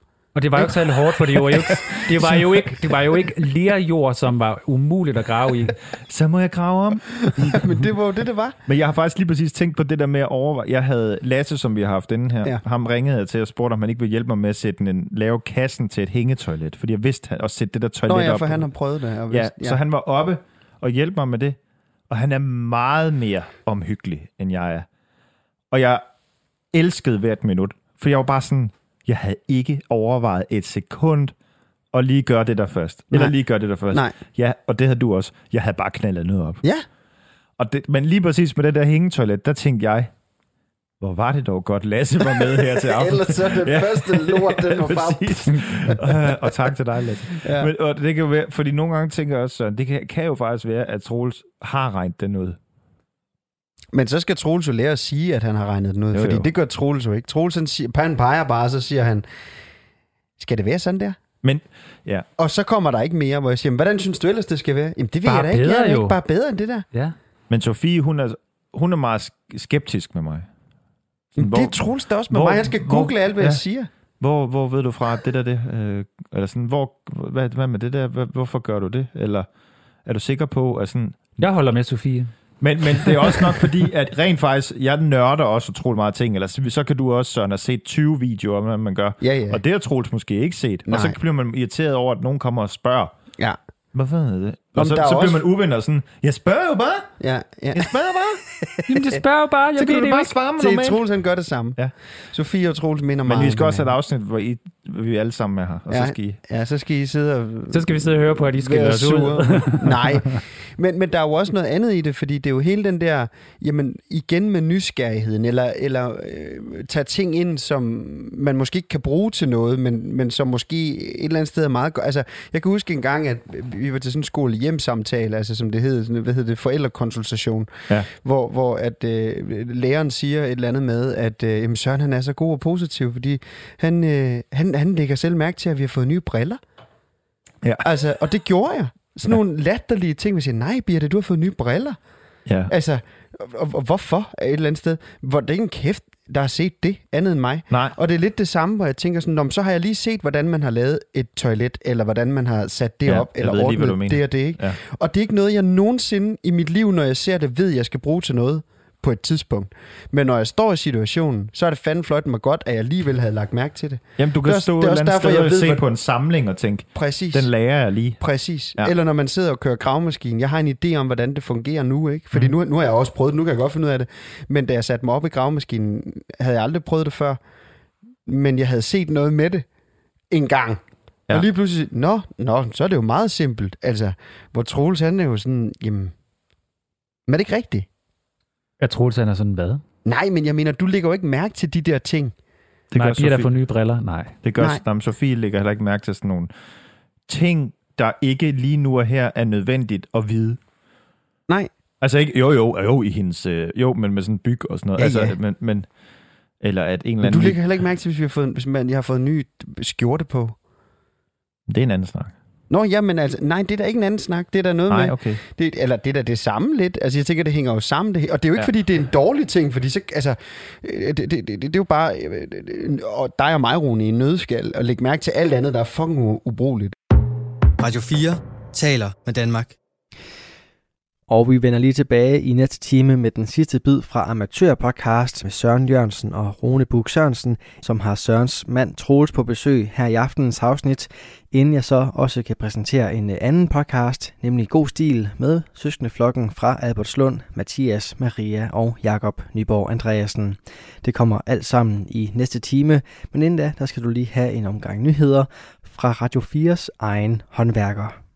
Og det var jo ikke særlig hårdt, for det var jo ikke, det var jo ikke, det var jo ikke lerjord, som var umuligt at grave i. Så må jeg grave om. Men det var jo det, det var. Men jeg har faktisk lige præcis tænkt på det der med at overveje. Jeg havde Lasse, som vi har haft inden her. Ja. Ja. Ham ringede jeg til og spurgte, om han ikke ville hjælpe mig med at sætte en, lave kassen til et hængetoilet. Fordi jeg vidste at sætte det der toilet Nå ja, op. for han har prøvet det. Og ja, vidst- så han var oppe og hjalp mig med det. Og han er meget mere omhyggelig, end jeg er. Og jeg elskede hvert minut. For jeg var bare sådan, jeg havde ikke overvejet et sekund at lige gøre det der først. Eller Nej. lige gøre det der først. Nej. Ja, og det havde du også. Jeg havde bare knaldet noget op. Ja, Og det, men lige præcis med det der hængetoilet, der tænkte jeg, hvor var det dog godt, Lasse var med her til aften. ellers så den første lort, den var bare... Og tak til dig, Lasse. Ja. Ja. Men, og det kan jo være, fordi nogle gange tænker jeg også, Søren, det kan, kan jo faktisk være, at Troels har regnet den ud. Men så skal Troels jo lære at sige, at han har regnet den ud. Jo, fordi jo. det gør Troels jo ikke. Troels han, siger, han peger bare, så siger han, skal det være sådan der? Men ja, Og så kommer der ikke mere, hvor jeg siger, "Men hvordan synes du ellers, det skal være? Jamen det ved Bare jeg da ikke. bedre Jeg er jo. ikke bare bedre end det der. Ja. men Sofie, hun er, hun er meget sk- skeptisk med mig. Jamen, Hvor- det er Troels da også med hvor- mig. Han skal hvor- google alt, hvad ja. jeg siger. Hvor, hvor ved du fra, at det der det? Øh, eller sådan, hvor, hvad, hvad med det der? Hvorfor gør du det? Eller er du sikker på, at sådan, Jeg holder med Sofie. Men, men det er også nok fordi, at rent faktisk, jeg nørder også utrolig meget ting, eller så, så kan du også, Søren, have set 20 videoer om, hvad man gør. Ja, ja. Og det har Troels måske ikke set. Nej. Og så bliver man irriteret over, at nogen kommer og spørger, Ja, hvorfor er det? Om Og så, så bliver også- man uvenner sådan, jeg spørger jo bare, ja, ja. jeg spørger bare. Jamen, det spørger jo bare. Jeg så kan det du jo bare ikke. svare mig Se, normalt. Troels han gør det samme. Ja. Sofie og Troels minder meget Men vi skal også have et afsnit, hvor, I, hvor vi alle sammen er her, og Ja. så skal I... Ja, så skal I sidde og... Så skal vi sidde og høre på, at I skal os ud. Nej, men, men der er jo også noget andet i det, fordi det er jo hele den der, jamen igen med nysgerrigheden, eller, eller øh, tage ting ind, som man måske ikke kan bruge til noget, men, men som måske et eller andet sted er meget godt. Altså, jeg kan huske en gang, at vi var til sådan en skole hjemsamtale, altså som det hed, sådan, hvad hedder det, forældrekonsultation, Ja. hvor, hvor at øh, læreren siger et eller andet med, at øh, jamen Søren han er så god og positiv, fordi han, øh, han, han lægger selv mærke til, at vi har fået nye briller. Ja. Altså, og det gjorde jeg. Sådan nogle latterlige ting, hvor jeg siger, nej Birte, du har fået nye briller. Ja. Altså, og, og hvorfor et eller andet sted? Hvor det er ikke en kæft, der har set det andet end mig. Nej, Og det er lidt det samme, hvor jeg tænker sådan, "Nå, så har jeg lige set, hvordan man har lavet et toilet, eller hvordan man har sat det Ja, op, eller lige, ordnet mener. det og det, ikke? Ja. Og det er ikke noget, jeg nogensinde i mit liv, når jeg ser det, ved, jeg skal bruge til noget på et tidspunkt. Men når jeg står i situationen, så er det fandme flot mig godt, at jeg alligevel havde lagt mærke til det. Jamen, du kan Det er stå det et er også derfor, sted jeg og ved, se hvad- på en samling og tænke, Præcis. den lærer jeg lige. Præcis. Ja. Eller når man sidder og kører gravemaskinen. Jeg har en idé om, hvordan det fungerer nu, ikke? Fordi mm. nu, nu har jeg også prøvet det, nu kan jeg godt finde ud af det. Men da jeg satte mig op i gravemaskinen, havde jeg aldrig prøvet det før. Men jeg havde set noget med det en gang. Ja. Og lige pludselig, nå, nå, så er det jo meget simpelt. Altså, hvor Troels han er jo sådan, jamen, men er det ikke rigtigt? Jeg troede, han er sådan, hvad? Nej, men jeg mener, du lægger jo ikke mærke til de der ting. Det Nej, gør der Sofie. for nye briller? Nej. Det gør Nej. Sofie lægger heller ikke mærke til sådan nogle ting, der ikke lige nu og her er nødvendigt at vide. Nej. Altså ikke, jo jo, jo i hendes, øh, jo, men med sådan byg og sådan noget. Ja, altså, ja. Men, men, eller at en eller Men anden... du lægger heller ikke mærke til, hvis, vi har fået, hvis man, jeg har fået en ny skjorte på. Det er en anden snak. Nå, jamen altså, nej, det er da ikke en anden snak. Det er der noget Nej, med... okay. Det, eller det er da det samme lidt. Altså, jeg tænker, det hænger jo sammen. Det, og det er jo ikke, Ja. fordi det er en dårlig ting, fordi så, altså, øh, det, det, det, det, det er jo bare øh, øh, og dig og mig, Rune, i en nødskal, og lægge mærke til alt andet, der er fucking ubrugeligt. Radio 4 taler med Danmark. Og vi vender lige tilbage i næste time med den sidste bid fra Amatørpodcast med Søren Jørgensen og Rune Bug Sørensen, som har Sørens mand Troels på besøg her i aftenens afsnit, inden jeg så også kan præsentere en anden podcast, nemlig God Stil med søskendeflokken fra Albertslund, Mathias, Maria og Jakob Nyborg Andreasen. Det kommer alt sammen i næste time, men inden da, der skal du lige have en omgang nyheder fra Radio 4's egen håndværker.